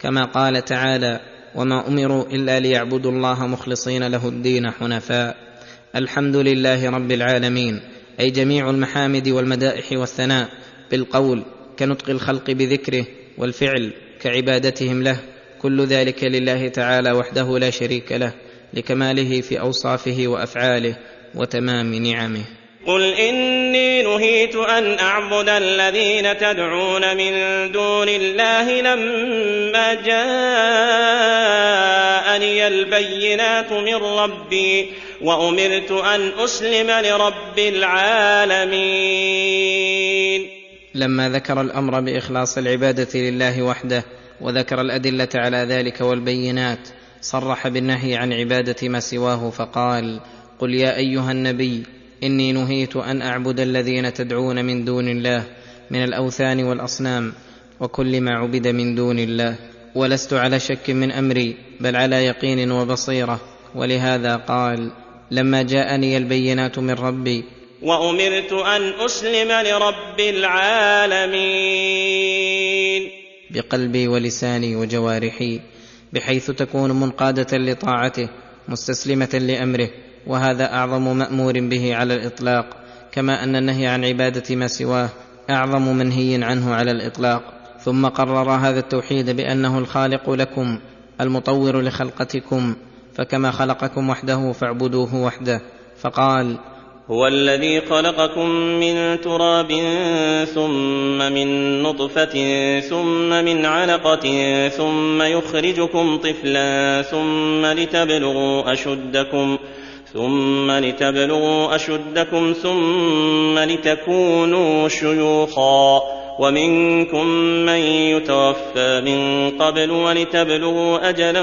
كما قال تعالى وما أمروا إلا ليعبدوا الله مخلصين له الدين حنفاء. الحمد لله رب العالمين. أي جميع المحامد والمدائح والثناء. بالقول كنطق الخلق بذكره والفعل كعبادتهم له. كل ذلك لله تعالى وحده لا شريك له لكماله في أوصافه وأفعاله وتمام نعمه. قل اني نهيت ان اعبد الذين تدعون من دون الله لما جاءني البينات من ربي وامرت ان اسلم لرب العالمين لما ذكر الامر باخلاص العباده لله وحده وذكر الادله على ذلك والبينات صرح بالنهي عن عباده ما سواه فقال قل يا ايها النبي إني نهيت أن أعبد الذين تدعون من دون الله من الأوثان والأصنام وكل ما عبد من دون الله ولست على شك من أمري بل على يقين وبصيرة. ولهذا قال لما جاءني البينات من ربي وأمرت أن أسلم لرب العالمين. بقلبي ولساني وجوارحي بحيث تكون منقادة لطاعته مستسلمة لأمره. وهذا أعظم مأمور به على الإطلاق كما أن النهي عن عبادة ما سواه أعظم منهي عنه على الإطلاق. ثم قرر هذا التوحيد بأنه الخالق لكم المطور لخلقتكم فكما خلقكم وحده فاعبدوه وحده. فقال هو الذي خلقكم من تراب ثم من نطفة ثم من علقة ثم يخرجكم طفلا ثم لتبلغوا أشدكم. ثم لتبلغوا أشدكم ثم لتكونوا شيوخا ومنكم من يتوفى من قبل ولتبلغوا أجلا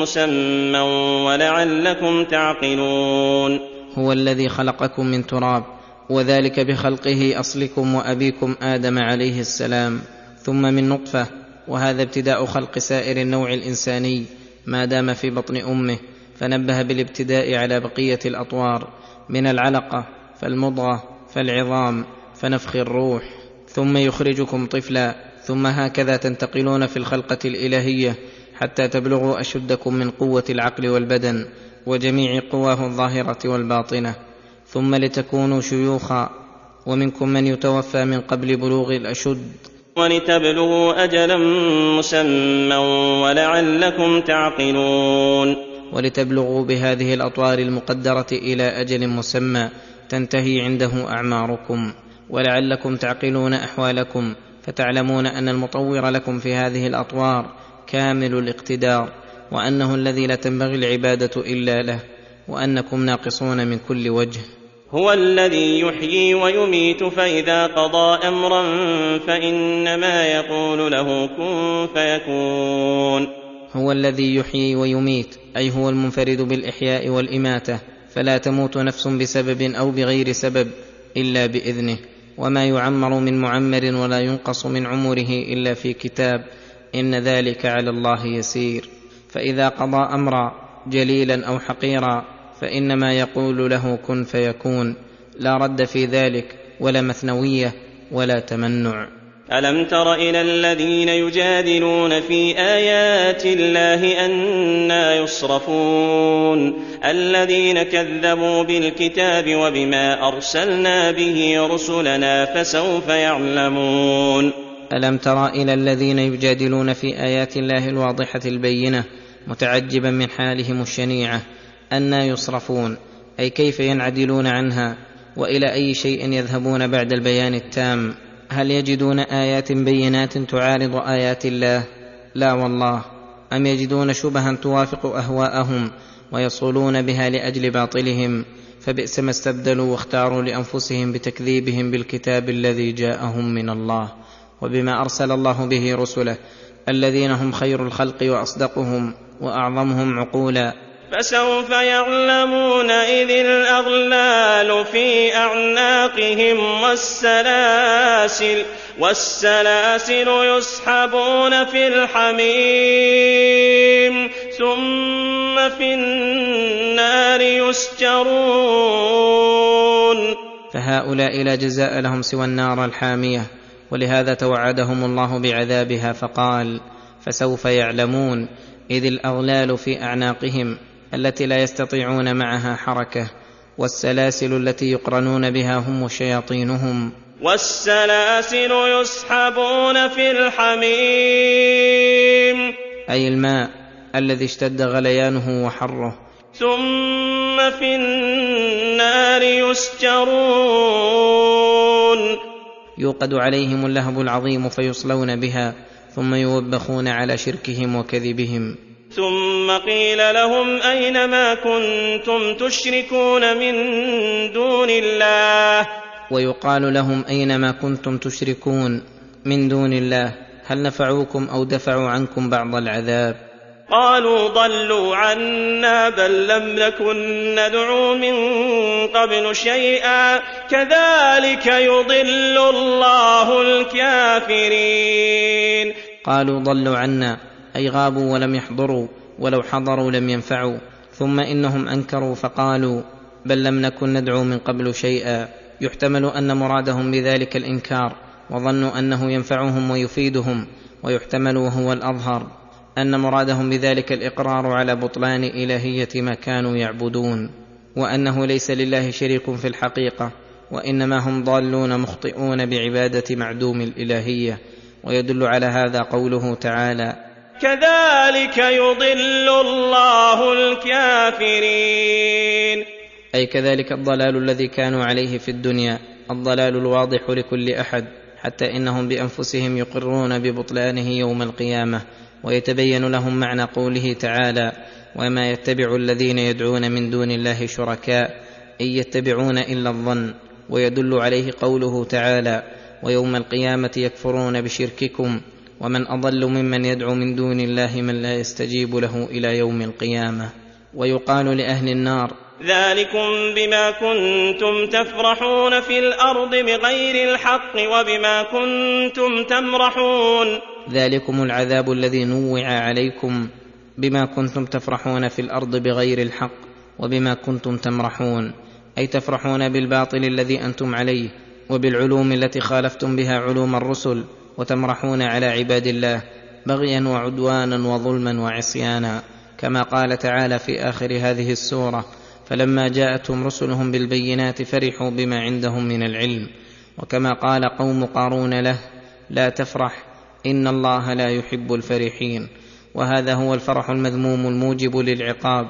مسمى ولعلكم تعقلون هو الذي خلقكم من تراب وذلك بخلقه أصلكم وأبيكم آدم عليه السلام ثم من نطفة وهذا ابتداء خلق سائر النوع الإنساني ما دام في بطن أمه. فنبه بالابتداء على بقية الأطوار من العلقة فالمضغة فالعظام فنفخ الروح. ثم يخرجكم طفلا. ثم هكذا تنتقلون في الخلقة الإلهية حتى تبلغوا أشدكم من قوة العقل والبدن وجميع قواه الظاهرة والباطنة. ثم لتكونوا شيوخا. ومنكم من يتوفى من قبل بلوغ الأشد. ولتبلغوا أجلا مسمى ولعلكم تعقلون. ولتبلغوا بهذه الأطوار المقدرة إلى أجل مسمى تنتهي عنده أعماركم. ولعلكم تعقلون أحوالكم فتعلمون أن المطور لكم في هذه الأطوار كامل الاقتدار وأنه الذي لا تنبغي العبادة إلا له وأنكم ناقصون من كل وجه. هو الذي يحيي ويميت فإذا قضى أمرا فإنما يقول له كن فيكون. هو الذي يحيي ويميت أي هو المنفرد بالإحياء والإماتة فلا تموت نفس بسبب أو بغير سبب إلا بإذنه. وما يعمر من معمر ولا ينقص من عمره إلا في كتاب إن ذلك على الله يسير. فإذا قضى أمرا جليلا أو حقيرا فإنما يقول له كن فيكون. لا رد في ذلك ولا مثنوية ولا تمنع. ألم تر إلى الذين يجادلون في آيات الله أنا يصرفون؟ الذين كذبوا بالكتاب وبما أرسلنا به رسلنا فسوف يعلمون. ألم تر إلى الذين يجادلون في آيات الله الواضحة البينة متعجبا من حالهم الشنيعة أنا يصرفون؟ أي كيف ينعدلون عنها؟ وإلى أي شيء يذهبون بعد البيان التام؟ هل يجدون آيات بينات تعارض آيات الله؟ لا والله. أم يجدون شبها توافق أهواءهم ويصولون بها لأجل باطلهم؟ فبئس ما استبدلوا واختاروا لأنفسهم بتكذيبهم بالكتاب الذي جاءهم من الله وبما أرسل الله به رسله الذين هم خير الخلق وأصدقهم وأعظمهم عقولا. فسوف يعلمون إذ الأغلال في أعناقهم والسلاسل والسلاسل يسحبون في الحميم ثم في النار يسجرون. فهؤلاء لا جزاء لهم سوى النار الحامية ولهذا توعدهم الله بعذابها فقال فسوف يعلمون إذ الأغلال في أعناقهم التي لا يستطيعون معها حركة والسلاسل التي يقرنون بها هم وشياطينهم والسلاسل يسحبون في الحميم. أي الماء الذي اشتد غليانه وحره. ثم في النار يسجرون. يوقد عليهم اللهب العظيم فيصلون بها ثم يوبخون على شركهم وكذبهم. ثم قيل لهم أين ما كنتم تشركون من دون الله؟ ويقال لهم أين ما كنتم تشركون من دون الله؟ هل نفعوكم أو دفعوا عنكم بعض العذاب؟ قالوا ضلوا عنا بل لم نكن ندعو من قبل شيئا. كذلك يضل الله الكافرين. قالوا ضلوا عنا. أي غابوا ولم يحضروا ولو حضروا لم ينفعوا ثم إنهم أنكروا فقالوا بل لم نكن ندعو من قبل شيئا. يحتمل أن مرادهم بذلك الإنكار وظنوا أنه ينفعهم ويفيدهم ويحتمل وهو الأظهر أن مرادهم بذلك الإقرار على بطلان إلهية ما كانوا يعبدون وأنه ليس لله شريك في الحقيقة وإنما هم ضالون مخطئون بعبادة معدوم الإلهية. ويدل على هذا قوله تعالى كذلك يضل الله الكافرين. أي كذلك الضلال الذي كانوا عليه في الدنيا الضلال الواضح لكل أحد حتى إنهم بأنفسهم يقرون ببطلانه يوم القيامة ويتبين لهم معنى قوله تعالى وما يتبع الذين يدعون من دون الله شركاء إن يتبعون إلا الظن ويدل عليه قوله تعالى ويوم القيامة يكفرون بشرككم ومن أضل ممن يدعو من دون الله من لا يستجيب له إلى يوم القيامة ويقال لأهل النار ذلكم بما كنتم تفرحون في الأرض بغير الحق وبما كنتم تمرحون. ذلكم العذاب الذي نوع عليكم بما كنتم تفرحون في الأرض بغير الحق وبما كنتم تمرحون أي تفرحون بالباطل الذي أنتم عليه وبالعلوم التي خالفتم بها علوم الرسل وتمرحون على عباد الله بغيا وعدوانا وظلما وعصيانا كما قال تعالى في آخر هذه السورة فلما جاءتهم رسلهم بالبينات فرحوا بما عندهم من العلم وكما قال قوم قارون له لا تفرح إن الله لا يحب الفرحين وهذا هو الفرح المذموم الموجب للعقاب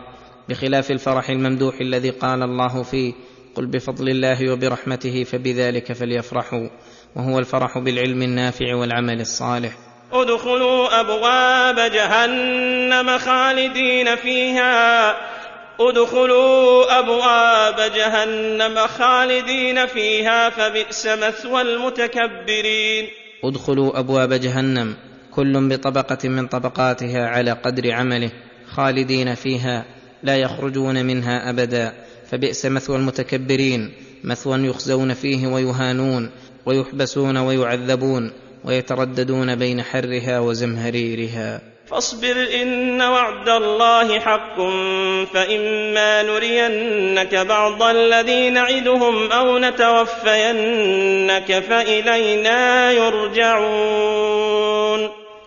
بخلاف الفرح الممدوح الذي قال الله فيه قل بفضل الله وبرحمته فبذلك فليفرحوا وهو الفرح بالعلم النافع والعمل الصالح. ادخلوا أبواب جهنم خالدين فيها. ادخلوا أبواب جهنم خالدين فيها فبئس مثوى المتكبرين. ادخلوا أبواب جهنم كل بطبقة من طبقاتها على قدر عمله خالدين فيها لا يخرجون منها أبدا فبئس مثوى المتكبرين مثوى يخزون فيه ويهانون ويحبسون ويعذبون ويترددون بين حرها وزمهريرها. فاصبر إن وعد الله حق فإما نرينك بعض الذي نعدهم أو نتوفينك فإلينا يرجعون.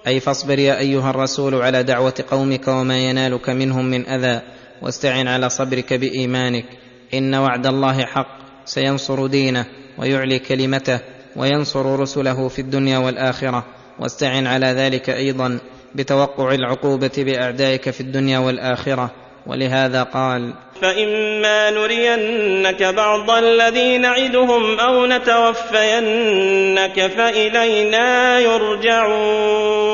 أي فاصبر يا أيها الرسول على دعوة قومك وما ينالك منهم من أذى واستعن على صبرك بإيمانك. إن وعد الله حق سينصر دينه. ويعلي كلمته وينصر رسله في الدنيا والآخرة. واستعن على ذلك أيضا بتوقع العقوبة بأعدائك في الدنيا والآخرة. ولهذا قال فإما نرينك بعض الذي نعدهم أو نتوفينك فإلينا يرجعون.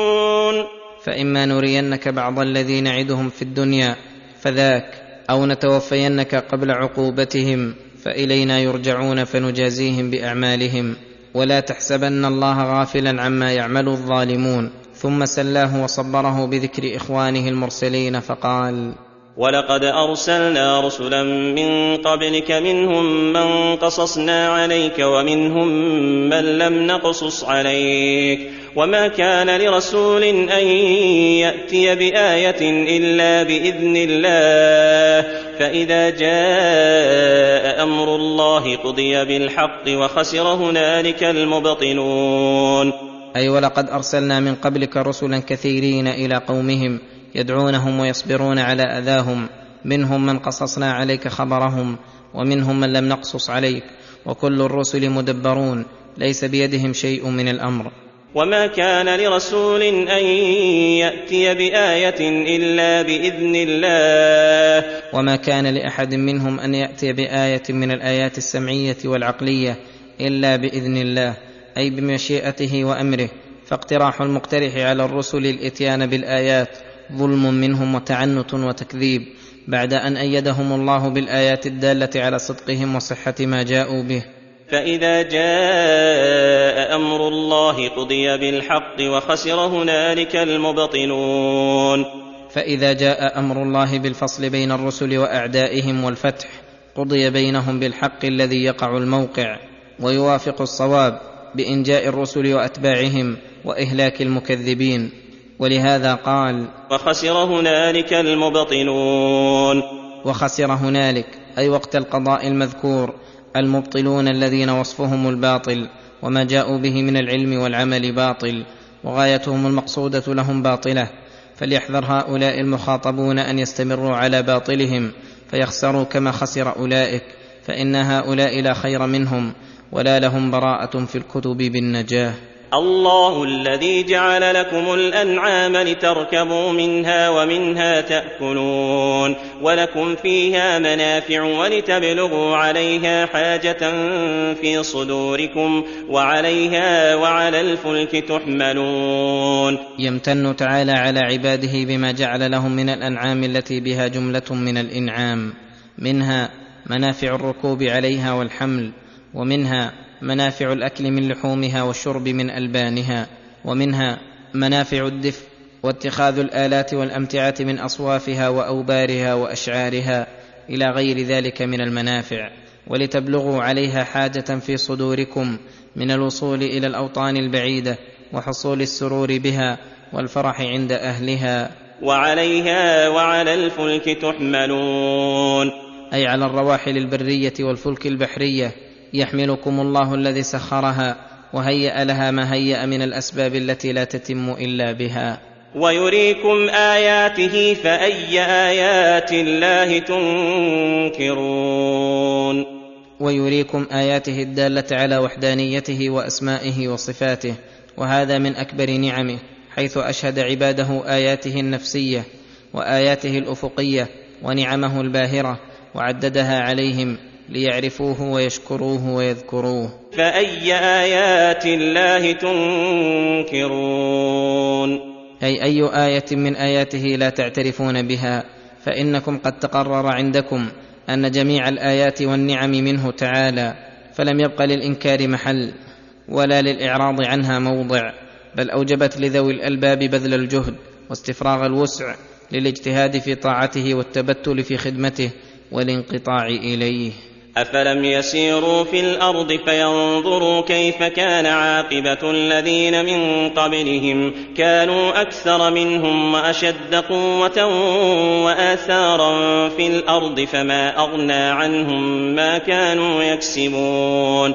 فإما نرينك بعض الذي نعدهم في الدنيا فذاك أو نتوفينك قبل عقوبتهم. فإلينا يرجعون فنجازيهم بأعمالهم ولا تحسبن الله غافلا عما يعمل الظالمون ثم سلاه وصبره بذكر إخوانه المرسلين فقال ولقد أرسلنا رسلا من قبلك منهم من قصصنا عليك ومنهم من لم نقصص عليك وما كان لرسول أن يأتي بآية إلا بإذن الله فإذا جاء أمر الله قضي بالحق وخسر هنالك المبطلون أي ولقد أرسلنا من قبلك رسلا كثيرين إلى قومهم يدعونهم ويصبرون على أذاهم. منهم من قصصنا عليك خبرهم ومنهم من لم نقصص عليك. وكل الرسل مدبرون. ليس بيدهم شيء من الأمر. وما كان لرسول أن يأتي بآية إلا بإذن الله. وما كان لأحد منهم أن يأتي بآية من الآيات السمعية والعقلية إلا بإذن الله أي بمشيئته وأمره. فاقتراح المقترح على الرسل الإتيان بالآيات. ظلم منهم وتعنت وتكذيب بعد أن أيدهم الله بالآيات الدالة على صدقهم وصحة ما جاءوا به. فإذا جاء أمر الله قضي بالحق وخسر هنالك المبطلون. فإذا جاء أمر الله بالفصل بين الرسل وأعدائهم والفتح قضي بينهم بالحق الذي يقع الموقع ويوافق الصواب بإنجاء الرسل وأتباعهم وإهلاك المكذبين. ولهذا قال وخسر هنالك المبطلون. وخسر هنالك أي وقت القضاء المذكور المبطلون الذين وصفهم الباطل وما جاءوا به من العلم والعمل باطل وغايتهم المقصودة لهم باطلة. فليحذر هؤلاء المخاطبون أن يستمروا على باطلهم فيخسروا كما خسر أولئك. فإن هؤلاء لا خير منهم ولا لهم براءة في الكتب بالنجاة. الله الذي جعل لكم الأنعام لتركبوا منها ومنها تأكلون ولكم فيها منافع ولتبلغوا عليها حاجة في صدوركم وعليها وعلى الفلك تحملون. يمتن تعالى على عباده بما جعل لهم من الأنعام التي بها جملة من الإنعام منها منافع الركوب عليها والحمل ومنها منافع الأكل من لحومها والشرب من ألبانها ومنها منافع الدفء واتخاذ الآلات والأمتعة من أصوافها وأوبارها وأشعارها إلى غير ذلك من المنافع. ولتبلغوا عليها حاجة في صدوركم من الوصول إلى الأوطان البعيدة وحصول السرور بها والفرح عند أهلها. وعليها وعلى الفلك تحملون. أي على الرواحل البرية والفلك البحرية يحملكم الله الذي سخرها وهيأ لها ما هيأ من الأسباب التي لا تتم إلا بها. ويريكم آياته فأي آيات الله تنكرون؟ ويريكم آياته الدالة على وحدانيته وأسمائه وصفاته وهذا من أكبر نعمه حيث أشهد عباده آياته النفسية وآياته الأفقية ونعمه الباهرة وعددها عليهم. ليعرفوه ويشكروه ويذكروه. فأي آيات الله تنكرون؟ أي أي آية من آياته لا تعترفون بها؟ فإنكم قد تقرر عندكم أن جميع الآيات والنعم منه تعالى فلم يبق للإنكار محل ولا للإعراض عنها موضع بل أوجبت لذوي الألباب بذل الجهد واستفراغ الوسع للاجتهاد في طاعته والتبتل في خدمته والانقطاع إليه. افلم يسيروا في الأرض فينظروا كيف كان عاقبه الذين من قبلهم كانوا أكثر منهم واشد قوه واثارا في الأرض فما اغنى عنهم ما كانوا يكسبون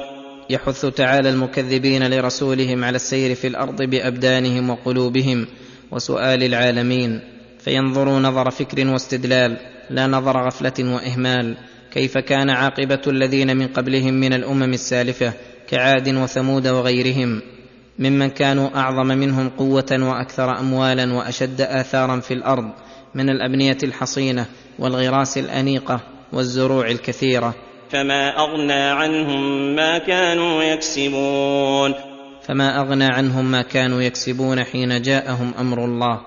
يحث تعالى المكذبين لرسولهم على السير في الأرض بأبدانهم وقلوبهم وسؤال العالمين فينظروا نظر فكر واستدلال لا نظر غفلة وإهمال كيف كان عاقبة الذين من قبلهم من الأمم السالفة كعاد وثمود وغيرهم ممن كانوا أعظم منهم قوة وأكثر أموالا وأشد آثارا في الأرض من الأبنية الحصينة والغراس الأنيقة والزروع الكثيرة. فما أغنى عنهم ما كانوا يكسبون. فما أغنى عنهم ما كانوا يكسبون حين جاءهم أمر الله.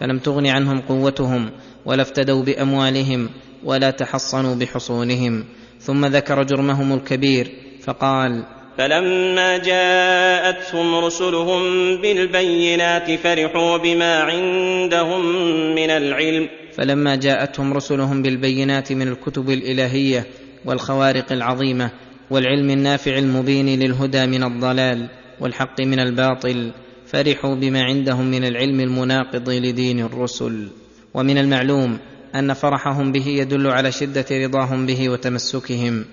فلم تغن عنهم قوتهم ولا افتدوا بأموالهم ولا تحصنوا بحصونهم. ثم ذكر جرمهم الكبير فقال فلما جاءتهم رسلهم بالبينات فرحوا بما عندهم من العلم. فلما جاءتهم رسلهم بالبينات من الكتب الإلهية والخوارق العظيمة والعلم النافع المبين للهدى من الضلال والحق من الباطل فرحوا بما عندهم من العلم المناقض لدين الرسل. ومن المعلوم أن فرحهم به يدل على شدة رضاهم به وتمسكهم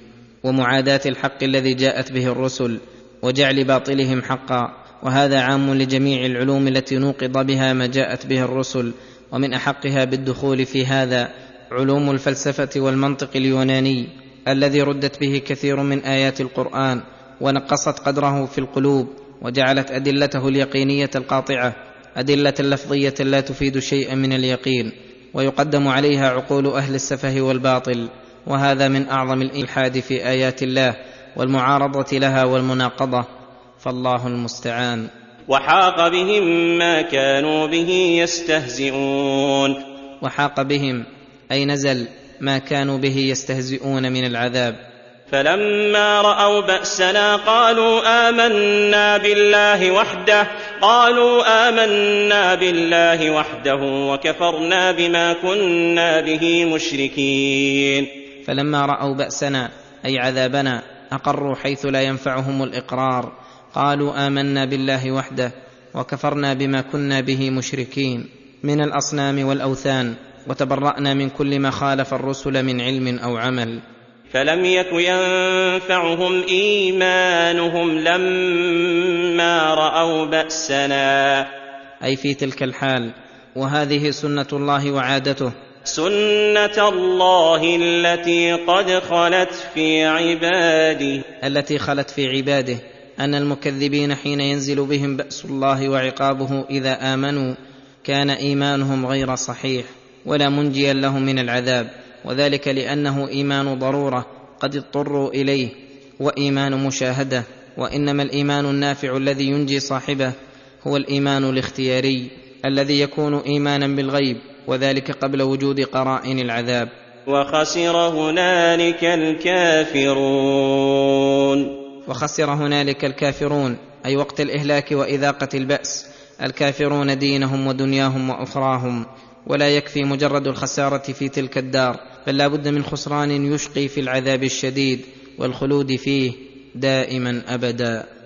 ومعاداة الحق الذي جاءت به الرسل وجعل باطلهم حقا. وهذا عام لجميع العلوم التي نوقض بها ما جاءت به الرسل ومن أحقها بالدخول في هذا علوم الفلسفة والمنطق اليوناني الذي ردت به كثير من آيات القرآن ونقصت قدره في القلوب وجعلت أدلته اليقينية القاطعة أدلة لفظية لا تفيد شيئا من اليقين. ويقدم عليها عقول أهل السفه والباطل وهذا من أعظم الإلحاد في آيات الله والمعارضة لها والمناقضة. فالله المستعان. وحاق بهم ما كانوا به يستهزئون. وحاق بهم أي نزل ما كانوا به يستهزئون من العذاب. فلما رأوا بأسنا قالوا آمنا بالله وحده قالوا آمنا بالله وحده وكفرنا بما كنا به مشركين. فلما رأوا بأسنا أي عذابنا أقروا حيث لا ينفعهم الإقرار قالوا آمنا بالله وحده وكفرنا بما كنا به مشركين. من الأصنام والأوثان وتبرأنا من كل ما خالف الرسل من علم أو عمل. فلم يك ينفعهم إيمانهم لما رأوا بأسنا. أي في تلك الحال وهذه سنة الله وعادته. سنة الله التي قد خلت في عباده. التي خلت في عباده. أن المكذبين حين ينزل بهم بأس الله وعقابه إذا آمنوا كان إيمانهم غير صحيح ولا منجيا لهم من العذاب. وذلك لأنه إيمان ضرورة قد اضطروا إليه وإيمان مشاهدة وإنما الإيمان النافع الذي ينجي صاحبه هو الإيمان الاختياري الذي يكون إيمانا بالغيب وذلك قبل وجود قرائن العذاب. وخسر هنالك الكافرون. وخسر هنالك الكافرون أي وقت الإهلاك وإذاقة البأس. الكافرون دينهم ودنياهم وأخراهم. ولا يكفي مجرد الخسارة في تلك الدار بل لا بد من خسران يشقي في العذاب الشديد والخلود فيه دائما ابدا.